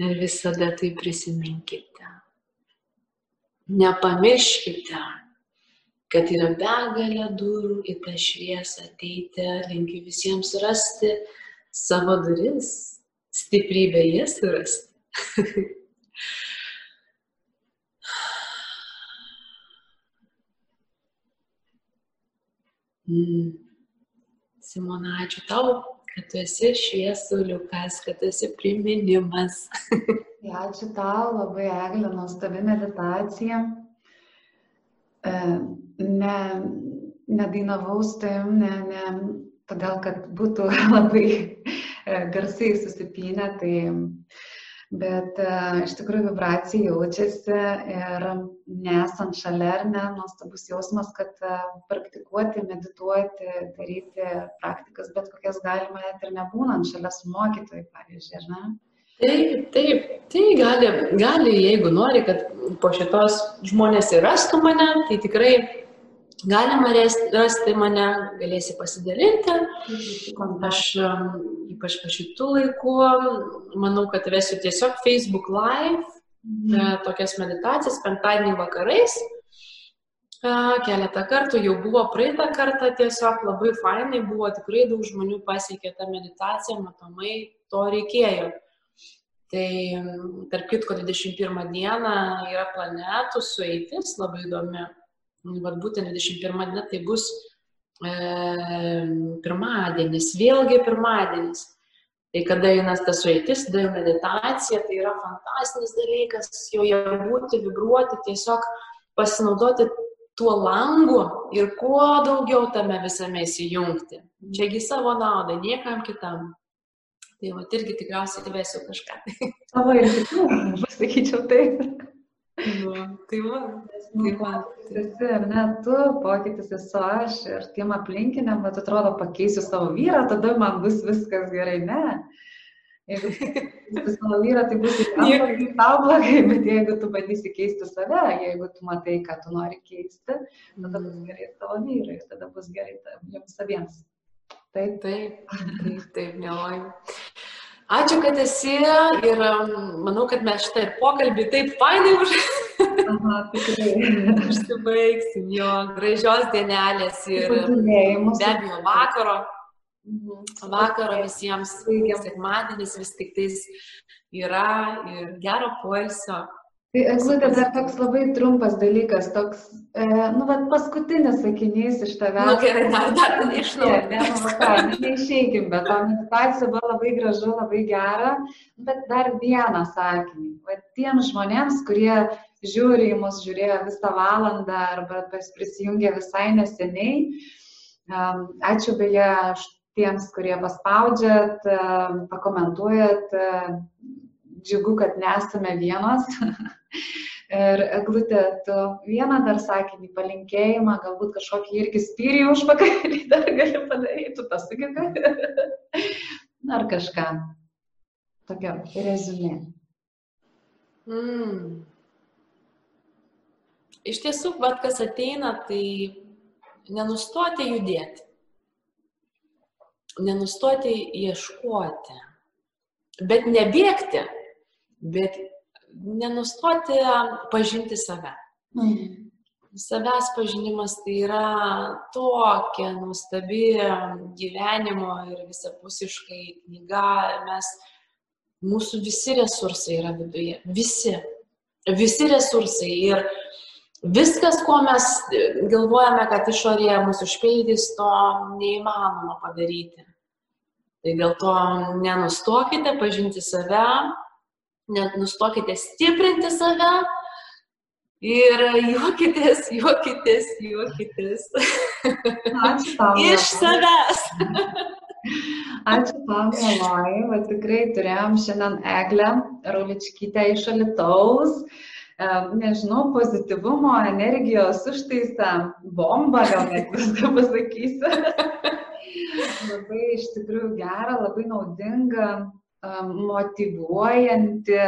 [SPEAKER 2] ir visada tai prisiminkite. Nepamirškite, kad yra begalė durų į tą šviesą ateiti. Linkiu visiems rasti savo duris, stiprybę jas surasti. mm. Simona, ačiū tau, kad tu esi šviesuliukas, kad tu esi priminimas.
[SPEAKER 1] ja, ačiū tau, labai eglė, nuostabi meditacija. E, ne, nedainavau su tavim, ne, ne, todėl kad būtų labai e, garsiai susipinę, tai bet uh, iš tikrųjų vibracija jaučiasi ir nesant šalia ar ne, nuostabus jausmas, kad praktikuoti, medituoti, daryti praktikas, bet kokias galima net ir nebūnant šalia su mokytojai, pavyzdžiui, ar ne?
[SPEAKER 2] Taip, taip, tai gali, gali, jeigu nori, kad po šitos žmonės ir rastų mane, tai tikrai galima rasti mane, galėsi pasidalinti. Aš ypač po šitų laikų, manau, kad vesiu tiesiog Facebook Live, mhm. tokias meditacijas penktadienį vakarais. Keletą kartų jau buvo praeitą kartą, tiesiog labai fainai buvo, tikrai daug žmonių pasiekė tą meditaciją, matomai to reikėjo. Tai tarp kitko 21 dieną yra planetų sueitis labai įdomi vat būtent 21 diena tai bus e, pirmadienis, vėlgi pirmadienis. Tai kada eina tas sueitis, tada jau meditacija, tai yra fantastinis dalykas, joje būti, vibruoti, tiesiog pasinaudoti tuo langu ir kuo daugiau tame visame įsijungti. Čiagi savo naudai, niekam kitam. Tai va, irgi tikriausiai įvesiu kažką.
[SPEAKER 1] Savo ir kitų, pasakyčiau taip.
[SPEAKER 2] Nu, tai va,
[SPEAKER 1] tai va. Esi, ar ne, tu pokytis esu aš ir tiem aplinkiniam, bet atrodo, pakeisiu savo vyrą, tada man bus viskas gerai. Ne. Jeigu keisti savo vyrą, tai bus tik tau blogai, bet jeigu tu bandysi keisti save, jeigu tu matai, ką tu nori keisti, tada bus mm. gerai tavo vyrui, tada bus gerai jums abiems.
[SPEAKER 2] Taip, taip, taip, taip, mieloji. Ačiū, kad esi ir um, manau, kad mes šitą pokalbį taip fainai už... užsibaigsim jo gražios dienelės ir be abejo vakaro. Mhm. Vakaro visiems, sekmadienis vis tik tais yra ir gero poilsio.
[SPEAKER 1] Tai eglutė dar toks labai trumpas dalykas, toks, e, nu, bet paskutinis sakinys iš tavęs.
[SPEAKER 2] Na nu, gerai, dar, dar neišnaudoju.
[SPEAKER 1] Ne, nu, ką, ne, neišeikim, bet to meditacija buvo labai gražu, labai gera, bet dar vieną sakinį. Va tiem žmonėms, kurie žiūri į mus, žiūrėjo visą valandą arba prisijungė visai neseniai, um, ačiū beje tiems, kurie paspaudžiat, um, pakomentuojat. Um, džiugu, kad nesame vienos. Ir eglutė, tu vieną dar sakinį, palinkėjimą, galbūt kažkokį irgi spyrį užpakalį dar gali padaryti, tu tas sugebi. Ar kažką. Tokia rezumė.
[SPEAKER 2] Mm. Iš tiesų, bet kas ateina, tai nenustoti judėti. nenustoti ieškoti, bet nebėgti, bet nenustoti pažinti save. Mm. Savęs pažinimas tai yra tokia nuostabi gyvenimo ir visapusiškai knyga. Mes, mūsų visi resursai yra viduje. Visi. Visi resursai. Ir viskas, ko mes galvojame, kad išorėje mūsų užpildys, to neįmanoma padaryti. Tai dėl to nenustokite pažinti save, nenustokite stiprinti save ir juokitės, juokitės, juokitės.
[SPEAKER 1] Ačiū tau.
[SPEAKER 2] Iš savęs.
[SPEAKER 1] Ačiū tau, Mieloji. Tikrai turėjom šiandien Eglę Rauličkytę iš Alitaus. Nežinau, pozityvumo, energijos užtaisą, bombą, gal net viską pasakysiu. labai iš tikrųjų gera, labai naudinga motivuojanti,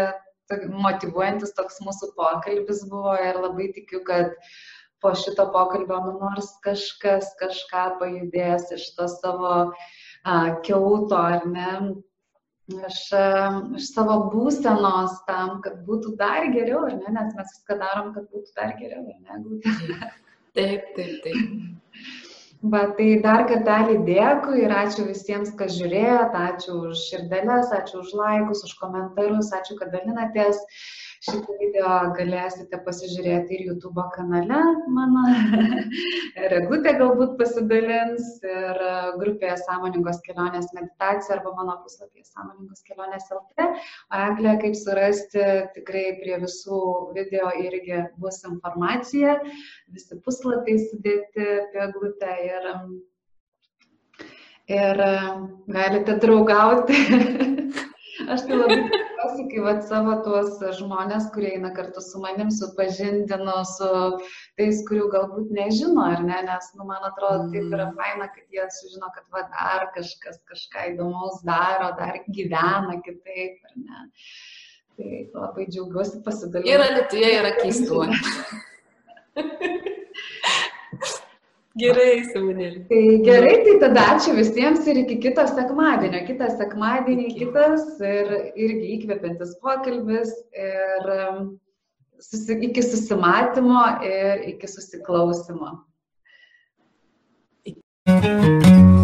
[SPEAKER 1] motivuojantis toks mūsų pokalbis buvo ir labai tikiu, kad po šito pokalbio nu, nors kažkas kažką pajudės iš to savo a, keuto ar ne, iš, iš savo būsenos tam, kad būtų dar geriau, ar ne, nes mes viską darom, kad būtų dar geriau, ar ne?
[SPEAKER 2] Taip, taip, taip.
[SPEAKER 1] Va, tai dar kartelį dėkui ir ačiū visiems, kas žiūrėjot, ačiū už širdelės, ačiū už laikus, už komentarus, ačiū, kad dalinatės. Šitą video galėsite pasižiūrėti ir YouTube kanale mano. Regutė galbūt pasidalins ir grupėje Sąmoningos kelionės meditacija arba mano puslapyje Sąmoningos kelionės LT. O Eglė, kaip surasti, tikrai prie visų video irgi bus informacija, visi puslapiai sudėti apie glutę ir, ir galite draugauti. Aš tai labai tikiuosi, kai vat, savo tuos žmonės, kurie eina kartu su manim, supažindinu su tais, kurių galbūt nežino, ar ne, nes, nu, man atrodo, taip yra mm. faina, kad jie sužino, kad va, dar kažkas kažką įdomaus daro, dar gyvena kitaip, ar ne. Tai labai džiaugiuosi pasidalinimu.
[SPEAKER 2] Ir Lietuvoje yra keistuolių. Gerai, Samonėlė.
[SPEAKER 1] Tai gerai, tai tada ačiū visiems ir iki kito sekmadienio. Kitą sekmadienį iki. kitas ir irgi įkvepiantis pokalbis ir um, susi, iki susimatymo ir iki susiklausimo. Iki.